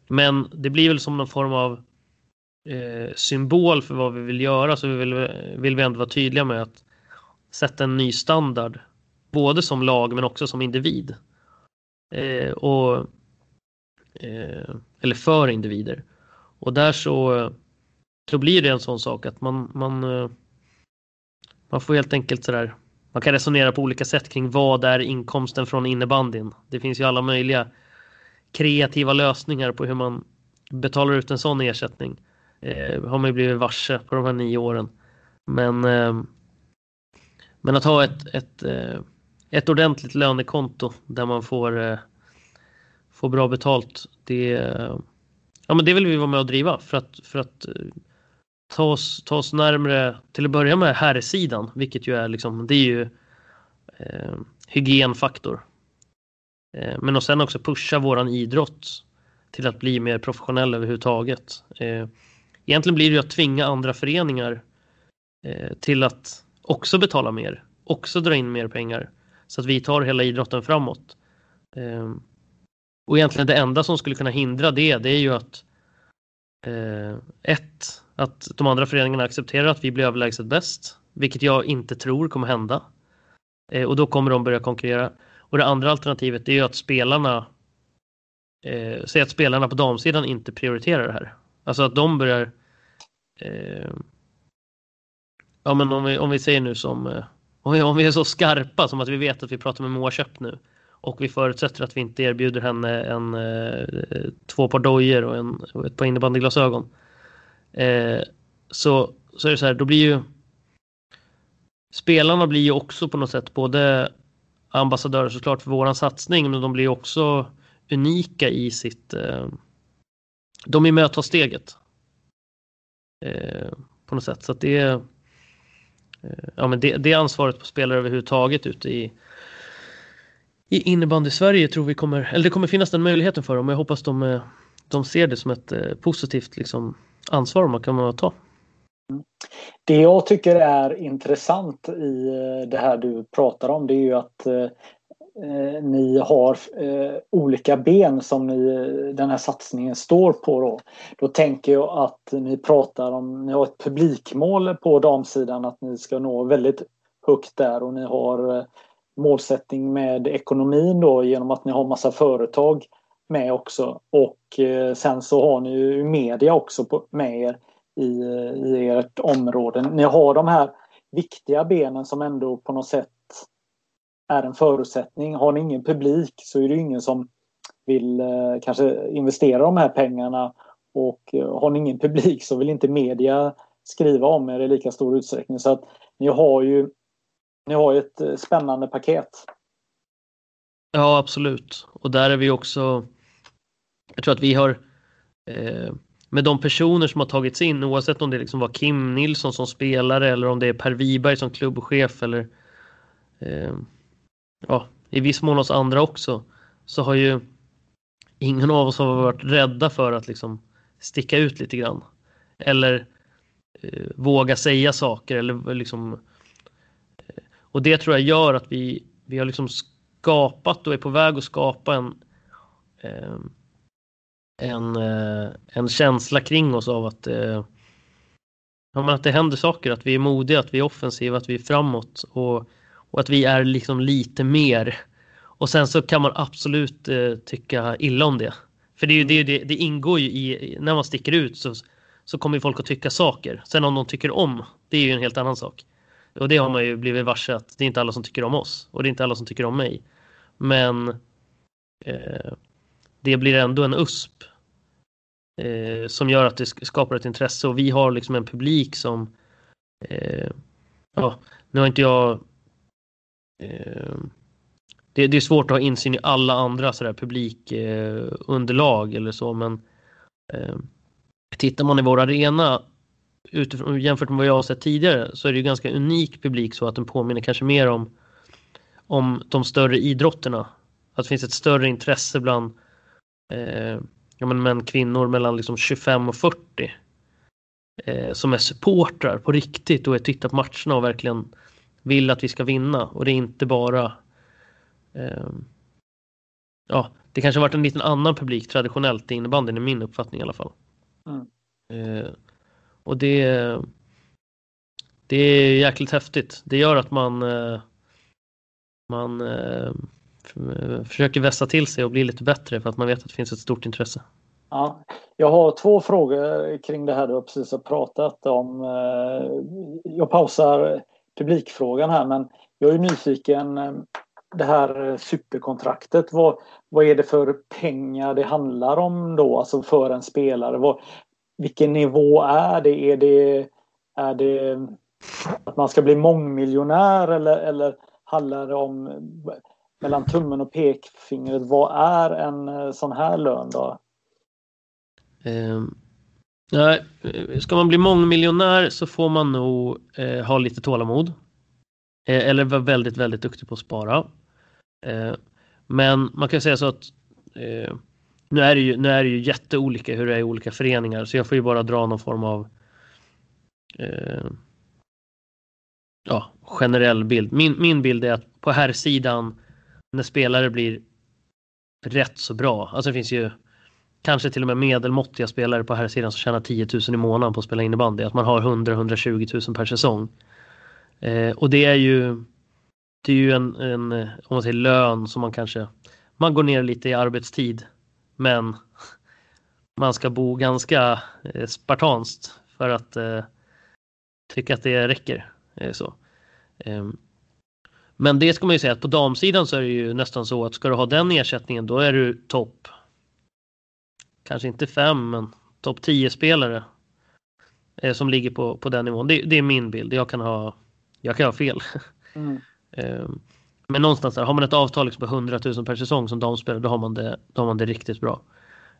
men det blir väl som någon form av eh, symbol för vad vi vill göra så vi vill, vill vi ändå vara tydliga med att sätta en ny standard. Både som lag men också som individ. Eh, och, eh, eller för individer. Och där så, så blir det en sån sak att man, man, eh, man får helt enkelt sådär man kan resonera på olika sätt kring vad är inkomsten från innebandyn. Det finns ju alla möjliga kreativa lösningar på hur man betalar ut en sån ersättning eh, har man ju blivit varse på de här nio åren. Men, eh, men att ha ett, ett, eh, ett ordentligt lönekonto där man får, eh, får bra betalt, det, ja, men det vill vi vara med och driva för att, för att eh, ta, oss, ta oss närmre, till att börja med herrsidan, vilket ju är liksom, det är ju eh, hygienfaktor. Eh, men och sen också pusha våran idrott till att bli mer professionell överhuvudtaget. Eh, Egentligen blir det ju att tvinga andra föreningar eh, till att också betala mer, också dra in mer pengar så att vi tar hela idrotten framåt. Eh, och egentligen det enda som skulle kunna hindra det, det är ju att eh, ett, att de andra föreningarna accepterar att vi blir överlägset bäst, vilket jag inte tror kommer hända. Eh, och då kommer de börja konkurrera. Och det andra alternativet är ju att spelarna eh, säg att spelarna på damsidan inte prioriterar det här. Alltså att de börjar eh, ja men om vi, om vi säger nu som eh, om, vi, om vi är så skarpa som att vi vet att vi pratar med Moa Köpp nu och vi förutsätter att vi inte erbjuder henne en, eh, två par dojor och, en, och ett par innebandyglasögon. Eh, så, så är det så här, då blir ju spelarna blir ju också på något sätt både ambassadörer såklart för våran satsning, men de blir också unika i sitt... Eh, de är med att ta steget. Eh, på något sätt. Så att det. Eh, ja, men det, det ansvaret på spelare överhuvudtaget ute i, i innebandy Sverige tror vi kommer, eller det kommer finnas den möjligheten för dem och jag hoppas de, eh, de ser det som ett eh, positivt liksom, ansvar man kan ta. Det jag tycker är intressant i eh, det här du pratar om det är ju att eh, ni har eh, olika ben som ni, den här satsningen står på. Då. då tänker jag att ni pratar om, ni har ett publikmål på damsidan att ni ska nå väldigt högt där och ni har eh, målsättning med ekonomin då genom att ni har massa företag med också och eh, sen så har ni ju media också på, med er i, i ert område. Ni har de här viktiga benen som ändå på något sätt är en förutsättning. Har ni ingen publik så är det ingen som vill eh, kanske investera de här pengarna och eh, har ni ingen publik så vill inte media skriva om er i lika stor utsträckning. Så att ni har ju ni har ett eh, spännande paket. Ja, absolut. Och där är vi också... Jag tror att vi har eh, med de personer som har tagits in, oavsett om det liksom var Kim Nilsson som spelare eller om det är Per Wiberg som klubbchef eller eh, ja, i viss mån oss andra också, så har ju ingen av oss har varit rädda för att liksom sticka ut lite grann. Eller eh, våga säga saker eller liksom eh, och det tror jag gör att vi, vi har liksom skapat och är på väg att skapa en eh, en, eh, en känsla kring oss av att, eh, ja, att det händer saker, att vi är modiga, att vi är offensiva, att vi är framåt och och att vi är liksom lite mer. Och sen så kan man absolut eh, tycka illa om det. För det, är ju, det, det, det ingår ju i, när man sticker ut så, så kommer folk att tycka saker. Sen om de tycker om, det är ju en helt annan sak. Och det har man ju blivit varse att det är inte alla som tycker om oss och det är inte alla som tycker om mig. Men eh, det blir ändå en USP eh, som gör att det skapar ett intresse och vi har liksom en publik som eh, ja, nu har inte jag Ehm, det, det, är svårt att ha insyn i alla andra sådär publikunderlag eller så men eh, tittar man i vår arena utifrån, jämfört med vad jag har sett tidigare så är det ju ganska unik publik så att den påminner kanske mer om, om de större idrotterna. Att det finns ett större intresse bland eh, ja, men män kvinnor mellan liksom 25 och 40 eh, som är supportrar på riktigt och är tittar på matcherna och verkligen vill att vi ska vinna och det är inte bara eh, Ja, det kanske varit en liten annan publik traditionellt i innebandyn i min uppfattning i alla fall. Mm. Eh, och det Det är jäkligt häftigt. Det gör att man eh, Man eh, försöker vässa till sig och bli lite bättre för att man vet att det finns ett stort intresse. Ja, jag har två frågor kring det här du precis har pratat om. Eh, jag pausar publikfrågan här men jag är nyfiken. Eh, det här superkontraktet, vad, vad är det för pengar det handlar om då, alltså för en spelare? Vad, vilken nivå är det? Är det, är det att man ska bli mångmiljonär eller, eller handlar det om mellan tummen och pekfingret? Vad är en eh, sån här lön då? Um, Nej, ska man bli mångmiljonär så får man nog eh, ha lite tålamod. Eh, eller vara väldigt, väldigt duktig på att spara. Eh, men man kan säga så att eh, nu, är det ju, nu är det ju jätteolika hur det är i olika föreningar så jag får ju bara dra någon form av eh, ja, generell bild. Min, min bild är att på här sidan när spelare blir rätt så bra, alltså det finns ju kanske till och med medelmåttiga spelare på här sidan som tjänar 10 000 i månaden på att spela innebandy. Att man har 100-120 000 per säsong. Eh, och det är ju det är ju en, en, om man säger lön som man kanske, man går ner lite i arbetstid men man ska bo ganska eh, spartanskt för att eh, tycka att det räcker. Eh, så. Ehm, men det ska man ju säga att på damsidan så är det ju nästan så att ska du ha den ersättningen då är du topp kanske inte fem, men topp 10 spelare eh, som ligger på, på den nivån. Det, det, är min bild. Jag kan ha Jag kan ha fel. <laughs> Mm. Ehm, men någonstans där, har man ett avtal liksom på 100 000 per säsong som damspelare då har man det, då har man det riktigt bra.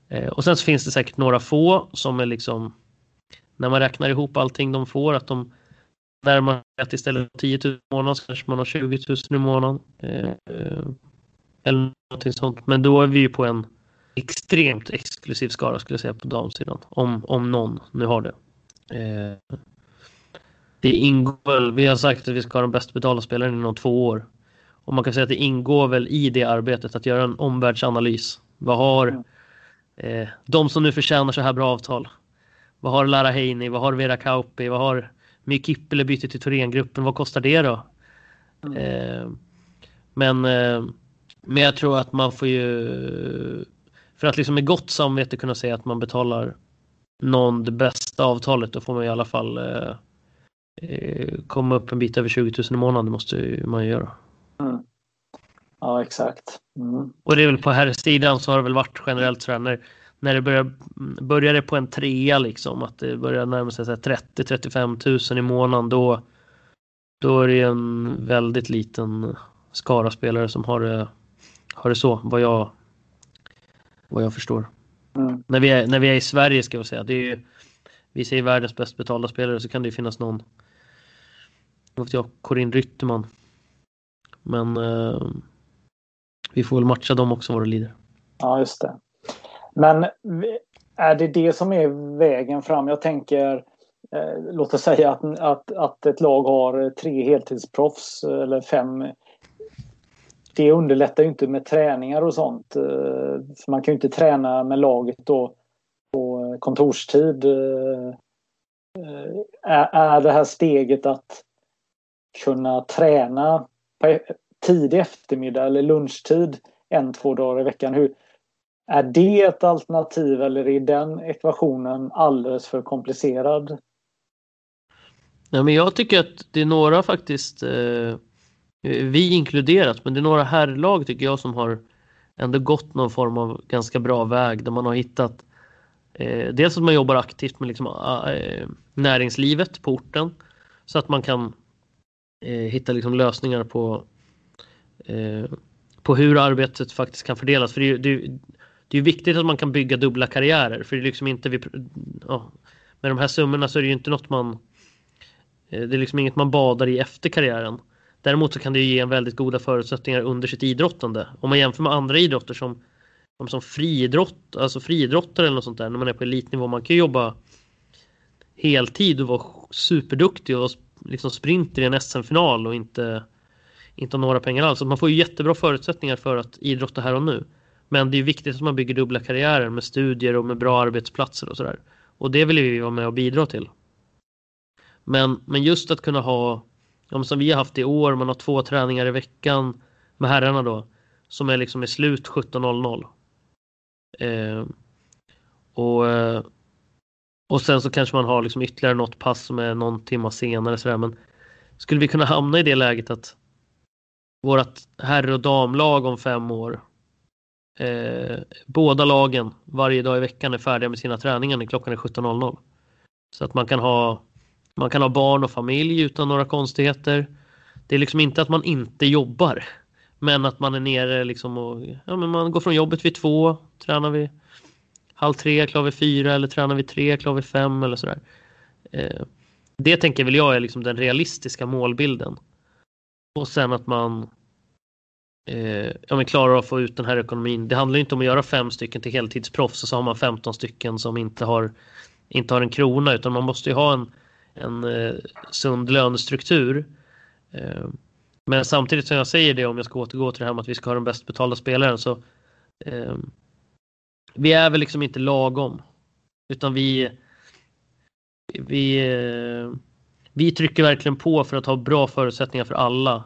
Ehm, och sen så finns det säkert några få som är liksom när man räknar ihop allting de får att de närmar sig att istället för 10 000 i månaden så kanske man har 20 000 i månaden. Ehm, eller någonting sånt. Men då är vi ju på en extremt exklusiv skara skulle jag säga på damsidan. Om, om någon nu har det. Eh, det ingår väl, vi har sagt att vi ska ha den bäst betalda spelaren inom två år. Och man kan säga att det ingår väl i det arbetet att göra en omvärldsanalys. Vad har mm. eh, de som nu förtjänar så här bra avtal? Vad har Lara Heini? Vad har Vera Kauppi? Vad har My Kippele bytte till Thorengruppen? Vad kostar det då? Mm. Eh, men, eh, men jag tror att man får ju för att liksom med gott samvete kunna säga att man betalar någon det bästa avtalet då får man i alla fall eh, eh komma upp en bit över 20 000 i månaden. Måste man ju göra. Mm. Ja exakt. Mm. Och det är väl på här sidan så har det väl varit generellt så här när, när det börjar, börjar det på en trea liksom att det börjar närma sig 30-35 000 i månaden då då är det en väldigt liten skara spelare som har det, har det så vad jag vad jag förstår. Mm. När, vi är, när vi är i Sverige ska vi säga, det är ju, vi säger världens bäst betalda spelare så kan det ju finnas någon, vad vet jag, Corinne Rytterman. Men eh, vi får väl matcha dem också vad det lider. Ja, just det. Men är det det som är vägen fram? Jag tänker, eh, låt oss säga att, att, att ett lag har tre heltidsproffs eller fem det underlättar ju inte med träningar och sånt. Eh, för man kan ju inte träna med laget då på kontorstid. Eh, eh, är det här steget att kunna träna på e- tidig eftermiddag eller lunchtid en, två dagar i veckan. Hur, är det ett alternativ eller är den ekvationen alldeles för komplicerad? Ja, men jag tycker att det är några faktiskt Eh, Eh, vi inkluderat, men det är några herrlag tycker jag som har ändå gått någon form av ganska bra väg där man har hittat eh, dels att man jobbar aktivt med liksom, ah, eh, näringslivet på orten så att man kan eh, hitta liksom, lösningar på eh, på hur arbetet faktiskt kan fördelas. För det är, det, det är viktigt att man kan bygga dubbla karriärer för det är liksom inte vi, ja, med de här summorna så är det ju inte något man eh, det är liksom inget man badar i efter karriären. Däremot så kan det ge en väldigt goda förutsättningar under sitt idrottande. Om man jämför med andra idrotter som, som friidrott, alltså friidrottare eller något sånt där, när man är på elitnivå, man kan ju jobba heltid och vara superduktig och liksom sprinter i en SM-final och inte, inte ha några pengar alls. Så man får ju jättebra förutsättningar för att idrotta här och nu. Men det är viktigt att man bygger dubbla karriärer med studier och med bra arbetsplatser och sådär. Och det vill vi vara med och bidra till. Men, men just att kunna ha ja, som vi har haft i år, man har två träningar i veckan med herrarna då, som är liksom i slut 17.00. Eh, och, eh, och sen så kanske man har liksom ytterligare något pass som är någon timma senare sådär, men skulle vi kunna hamna i det läget att vårat herr och damlag om fem år eh, båda lagen varje dag i veckan är färdiga med sina träningar när klockan är 17.00. Så att man kan ha man kan ha barn och familj utan några konstigheter. Det är liksom inte att man inte jobbar. Men att man är nere liksom och ja, men man går från jobbet vid två, tränar vi halv tre, klar vid fyra eller tränar vi tre, klar vid fem eller sådär. Eh, det tänker väl jag är liksom den realistiska målbilden. Och sen att man eh, ja, men klarar att få ut den här ekonomin. Det handlar inte om att göra fem stycken till heltidsproffs och så har man 15 stycken som inte har, inte har en krona utan man måste ju ha en en eh, sund lönestruktur. Eh, men samtidigt som jag säger det, om jag ska återgå till det här med att vi ska ha den bäst betalda spelaren, så eh, vi är väl liksom inte lagom. Utan vi, vi, eh, vi trycker verkligen på för att ha bra förutsättningar för alla.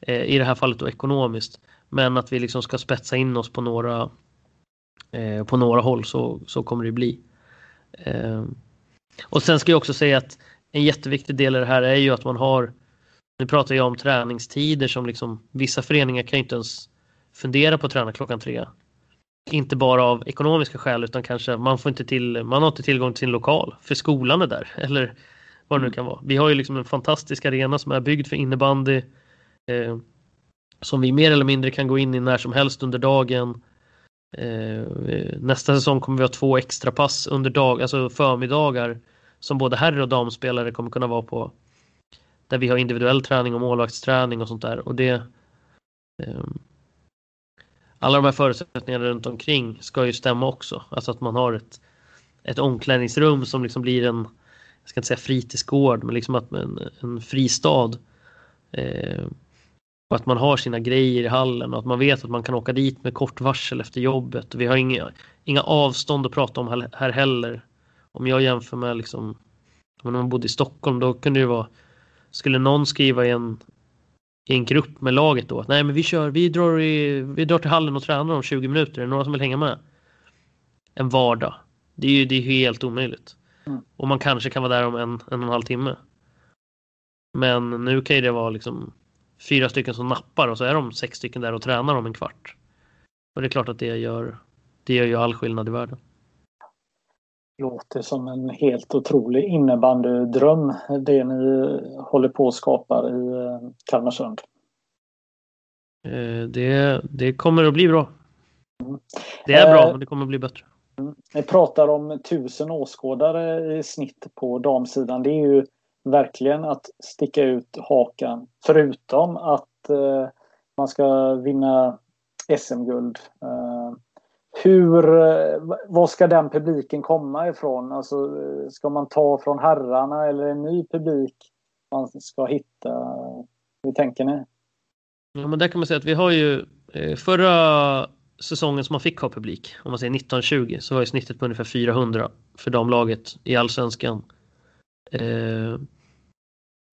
Eh, I det här fallet då ekonomiskt. Men att vi liksom ska spetsa in oss på några, eh, på några håll så, så kommer det bli. Eh, och sen ska jag också säga att en jätteviktig del i det här är ju att man har, nu pratar jag om träningstider som liksom, vissa föreningar kan inte ens fundera på att träna klockan tre. Inte bara av ekonomiska skäl utan kanske man får inte till, man har inte tillgång till sin lokal för skolan är där. <laughs> Eller vad det nu kan vara. Vi har ju liksom en fantastisk arena som är byggd för innebandy. Eh, som vi mer eller mindre kan gå in i när som helst under dagen. Eh, nästa säsong kommer vi ha två extra pass under dag, alltså förmiddagar som både herr och damspelare kommer kunna vara på. Där vi har individuell träning och målvaktsträning och sånt där. Och det, eh, alla de här förutsättningarna runt omkring ska ju stämma också. Alltså att man har ett, ett omklädningsrum som liksom blir en, jag ska inte säga fritidsgård, men liksom att en, en fristad. Eh, och att man har sina grejer i hallen och att man vet att man kan åka dit med kort varsel efter jobbet. Vi har inga, inga avstånd att prata om här heller. Om jag jämför med liksom, om man bodde i Stockholm då kunde det vara, skulle någon skriva i en, i en grupp med laget då, nej men vi kör, vi drar, i, vi drar till hallen och tränar om 20 minuter, är det några som vill hänga med? En vardag. Det är ju det är helt omöjligt. Mm. Och man kanske kan vara där om en, en och en halv timme. Men nu kan ju det vara liksom fyra stycken som nappar och så är de sex stycken där och tränar om en kvart. Och det är klart att det gör, det gör ju all skillnad i världen. Låter som en helt otrolig innebandydröm det ni håller på att skapa i eh, Kalmarsund. Eh, det, det kommer att bli bra. Mm. Det är bra, eh, men det kommer att bli bättre. Mm. Ni pratar om tusen åskådare i snitt på damsidan. Det är ju verkligen att sticka ut hakan. Förutom att man ska vinna SM-guld. Hur, eh, Var ska den publiken komma ifrån? Alltså, eh, ska man ta från herrarna eller en ny publik man ska hitta? Hur tänker ni? Ja, men där kan man säga att vi har ju eh, förra säsongen som man fick ha publik, om man säger 1920, så var ju snittet på ungefär 400 för damlaget i allsvenskan. Eh,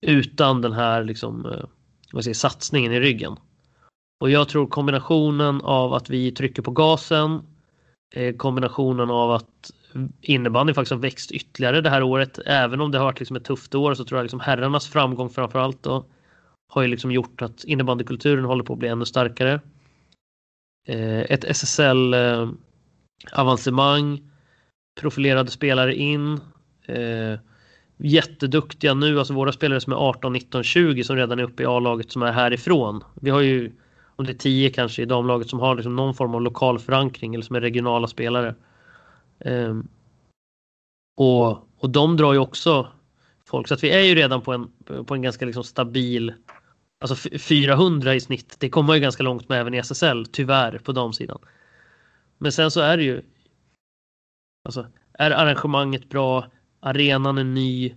utan den här liksom, eh, vad säger, satsningen i ryggen. Och jag tror kombinationen av att vi trycker på gasen, Eh, kombinationen av att innebandy faktiskt har växt ytterligare det här året. Även om det har varit liksom ett tufft år så tror jag liksom herrarnas framgång framförallt då har ju liksom gjort att innebandykulturen håller på att bli ännu starkare. Eh, ett SSL eh, avancemang, profilerade spelare in, jätteduktiga nu, alltså våra spelare som är 18, 19, 20 som redan är uppe i A-laget som är härifrån. Vi har ju, om det är tio kanske i damlaget som har liksom någon form av lokal förankring eller som är regionala spelare. Um, och, och de drar ju också folk, så att vi är ju redan på en, på en ganska liksom stabil, alltså 400 i snitt. Det kommer ju ganska långt med även i SSL, tyvärr, på damsidan. Men sen så är det ju, alltså är arrangemanget bra, arenan är ny,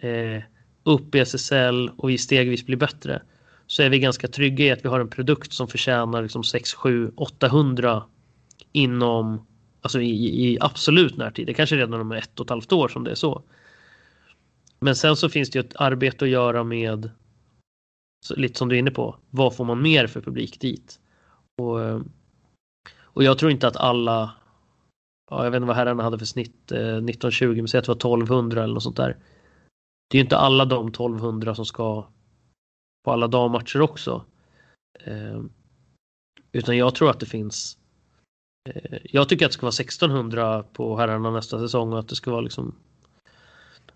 eh, upp i SSL och vi stegvis blir bättre så är vi ganska trygga i att vi har en produkt som förtjänar liksom 6, 7, 800 inom alltså i, i absolut närtid. Det kanske redan om ett och ett halvt år som det är så. Men sen så finns det ju ett arbete att göra med lite som du är inne på. Vad får man mer för publik dit? Och, och jag tror inte att alla ja, jag vet inte vad herrarna hade för snitt eh, 1920, men säg att det var 1200 eller något sånt där. Det är ju inte alla de 1200 som ska på alla dammatcher också. Eh, utan jag tror att det finns eh, Jag tycker att det ska vara 1600 på herrarna nästa säsong och att det ska vara liksom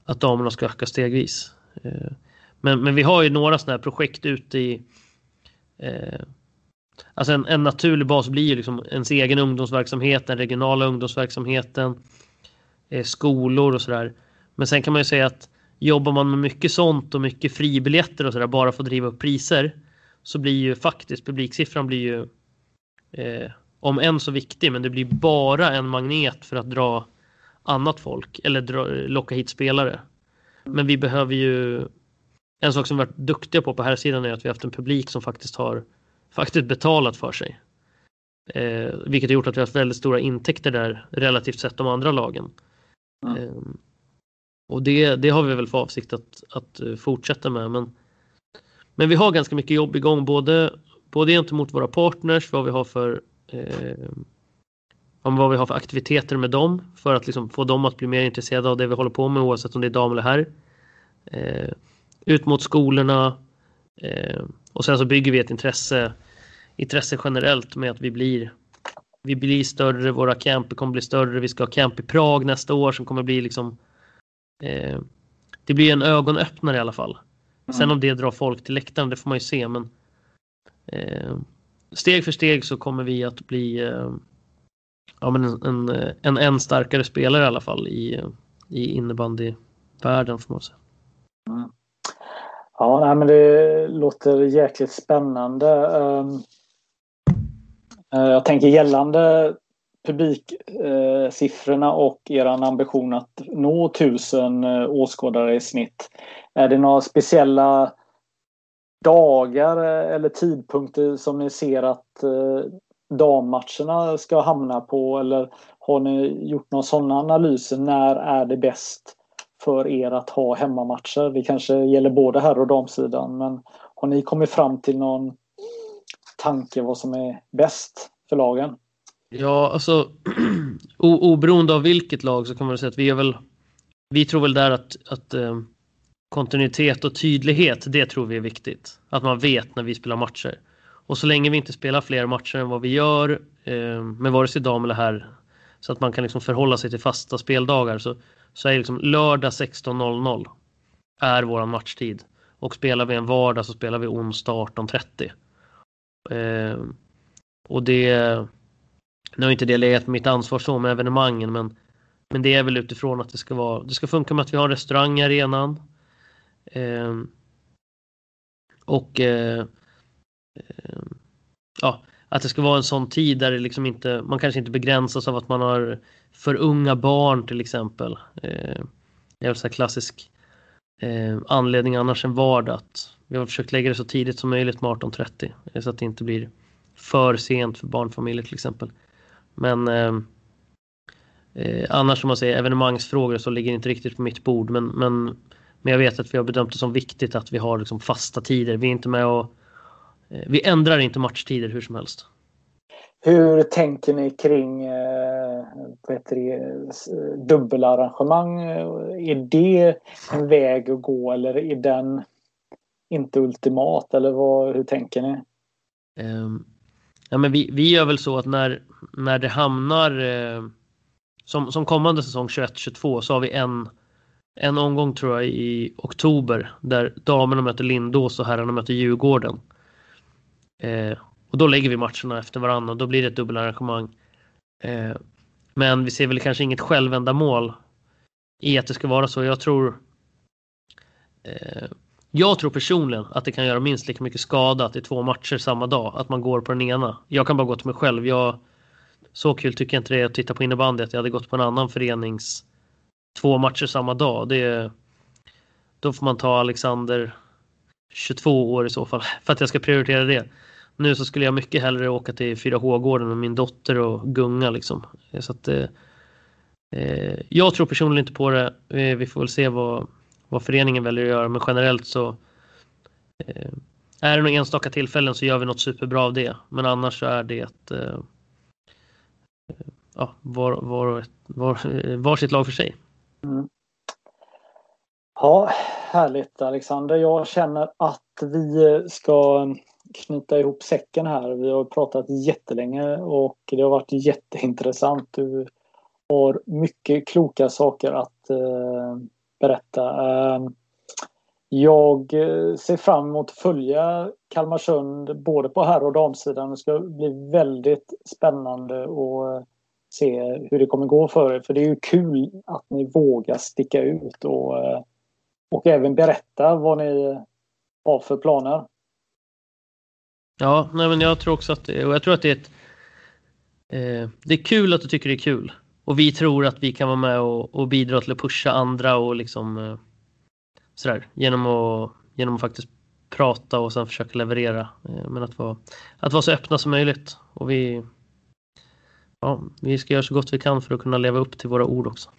att damerna ska öka stegvis. Eh, men, men vi har ju några sådana här projekt ute i eh, Alltså en, en naturlig bas blir ju liksom ens egen ungdomsverksamhet, den regionala ungdomsverksamheten, eh, skolor och sådär. Men sen kan man ju säga att jobbar man med mycket sånt och mycket fribiljetter och sådär bara för att driva upp priser så blir ju faktiskt publiksiffran blir ju eh, om än så viktig men det blir bara en magnet för att dra annat folk eller dra, locka hit spelare. Men vi behöver ju en sak som vi varit duktiga på på här sidan är att vi har haft en publik som faktiskt har faktiskt betalat för sig. Eh, vilket har gjort att vi har haft väldigt stora intäkter där relativt sett de andra lagen. Mm. Och det, det har vi väl för avsikt att, att eh, fortsätta med. Men, men vi har ganska mycket jobb igång både, både gentemot våra partners, vad vi har för eh, om vad vi har för aktiviteter med dem för att liksom få dem att bli mer intresserade av det vi håller på med oavsett om det är dam eller herr. Eh, ut mot skolorna, Eh, och sen så bygger vi ett intresse, intresse generellt med att vi blir vi blir större, våra camper kommer bli större, vi ska ha camp i Prag nästa år som kommer bli liksom eh, det blir en ögonöppnare i alla fall. Mm. Sen om det drar folk till läktaren, det får man ju se. Men eh, steg för steg så kommer vi att bli eh, ja, men en, en, en än starkare spelare i alla fall i, i innebandyvärlden får man säga. Mm. Ja, nej, men det låter jäkligt spännande. Um, jag tänker gällande publiksiffrorna och er ambition att nå tusen eh, åskådare i snitt. Är det några speciella dagar eh, eller tidpunkter som ni ser att eh, dammatcherna ska hamna på eller har ni gjort några sådana analyser? När är det bäst för er att ha hemmamatcher? Det kanske gäller både herr och damsidan men har ni kommit fram till någon tanke vad som är bäst för lagen? Ja, alltså <clears throat> oberoende av vilket lag så kan man säga att vi är väl vi tror väl där att, att eh, kontinuitet och tydlighet, det tror vi är viktigt. Att man vet när vi spelar matcher. Och så länge vi inte spelar fler matcher än vad vi gör eh, med vare sig dam eller här så att man kan liksom förhålla sig till fasta speldagar så, så är liksom lördag 16.00 är våran matchtid. Och spelar vi en vardag så spelar vi onsdag 18.30. Eh, och det nu har inte det legat på mitt ansvar så med evenemangen men, men det är väl utifrån att det ska vara, det ska funka med att vi har restaurang i arenan. Eh, och eh, eh, ja, att det ska vara en sån tid där det liksom inte, man kanske inte begränsas av att man har för unga barn till exempel. Eh, det är en sån klassisk eh, anledning annars än vardag att vi har försökt lägga det så tidigt som möjligt med 18.30 så att det inte blir för sent för barnfamiljer till exempel. Men eh, eh, annars som man säger evenemangsfrågor så ligger inte riktigt på mitt bord. Men, men, men jag vet att vi har bedömt det som viktigt att vi har liksom fasta tider. Vi är inte med och eh, vi ändrar inte matchtider hur som helst. Hur tänker ni kring eh, dubbelarrangemang? Är det en väg att gå eller är den inte ultimat? Eller vad, hur tänker ni? Um, Ja, men vi, vi gör väl så att när, när det hamnar eh, som, som kommande säsong 21-22 så har vi en, en omgång tror jag i oktober där damerna möter Lindås och herrarna möter Djurgården. Eh, och då lägger vi matcherna efter varandra och då blir det ett dubbelarrangemang. Eh, men vi ser väl kanske inget självändamål i att det ska vara så. Jag tror eh, jag tror personligen att det kan göra minst lika mycket skada att det är två matcher samma dag, att man går på den ena. Jag kan bara gå till mig själv. Jag, så kul tycker jag inte det är att titta på innebandy, att jag hade gått på en annan förenings två matcher samma dag. Det, då får man ta Alexander 22 år i så fall, <laughs> för att jag ska prioritera det. Nu så skulle jag mycket hellre åka till 4H-gården med min dotter och gunga liksom. Så att, eh, eh jag tror personligen inte på det. Vi får väl se vad, vad föreningen väljer att göra. Men generellt så eh, är det några enstaka tillfällen så gör vi något superbra av det. Men annars så är det eh, ja, var, var, var, eh, var sitt lag för sig. Mm. Ja, härligt Alexander. Jag känner att vi ska knyta ihop säcken här. Vi har pratat jättelänge och det har varit jätteintressant. Du har mycket kloka saker att eh, berätta. Ehm, jag eh, ser fram emot att följa Kalmarsund både på herr och damsidan. Det ska bli väldigt spännande att eh, se hur det kommer gå för er. För det är ju kul att ni vågar sticka ut och, eh, och även berätta vad ni har för planer. Ja, nej men jag tror också att det, och jag tror att det är ett, eh, det är kul att du tycker det är kul. Och vi tror att vi kan vara med och, och bidra till att pusha andra och liksom eh, sådär genom att, genom att faktiskt prata och sen försöka leverera. Eh, men att vara, att vara så öppna som möjligt. Och vi, ja, vi ska göra så gott vi kan för att kunna leva upp till våra ord också.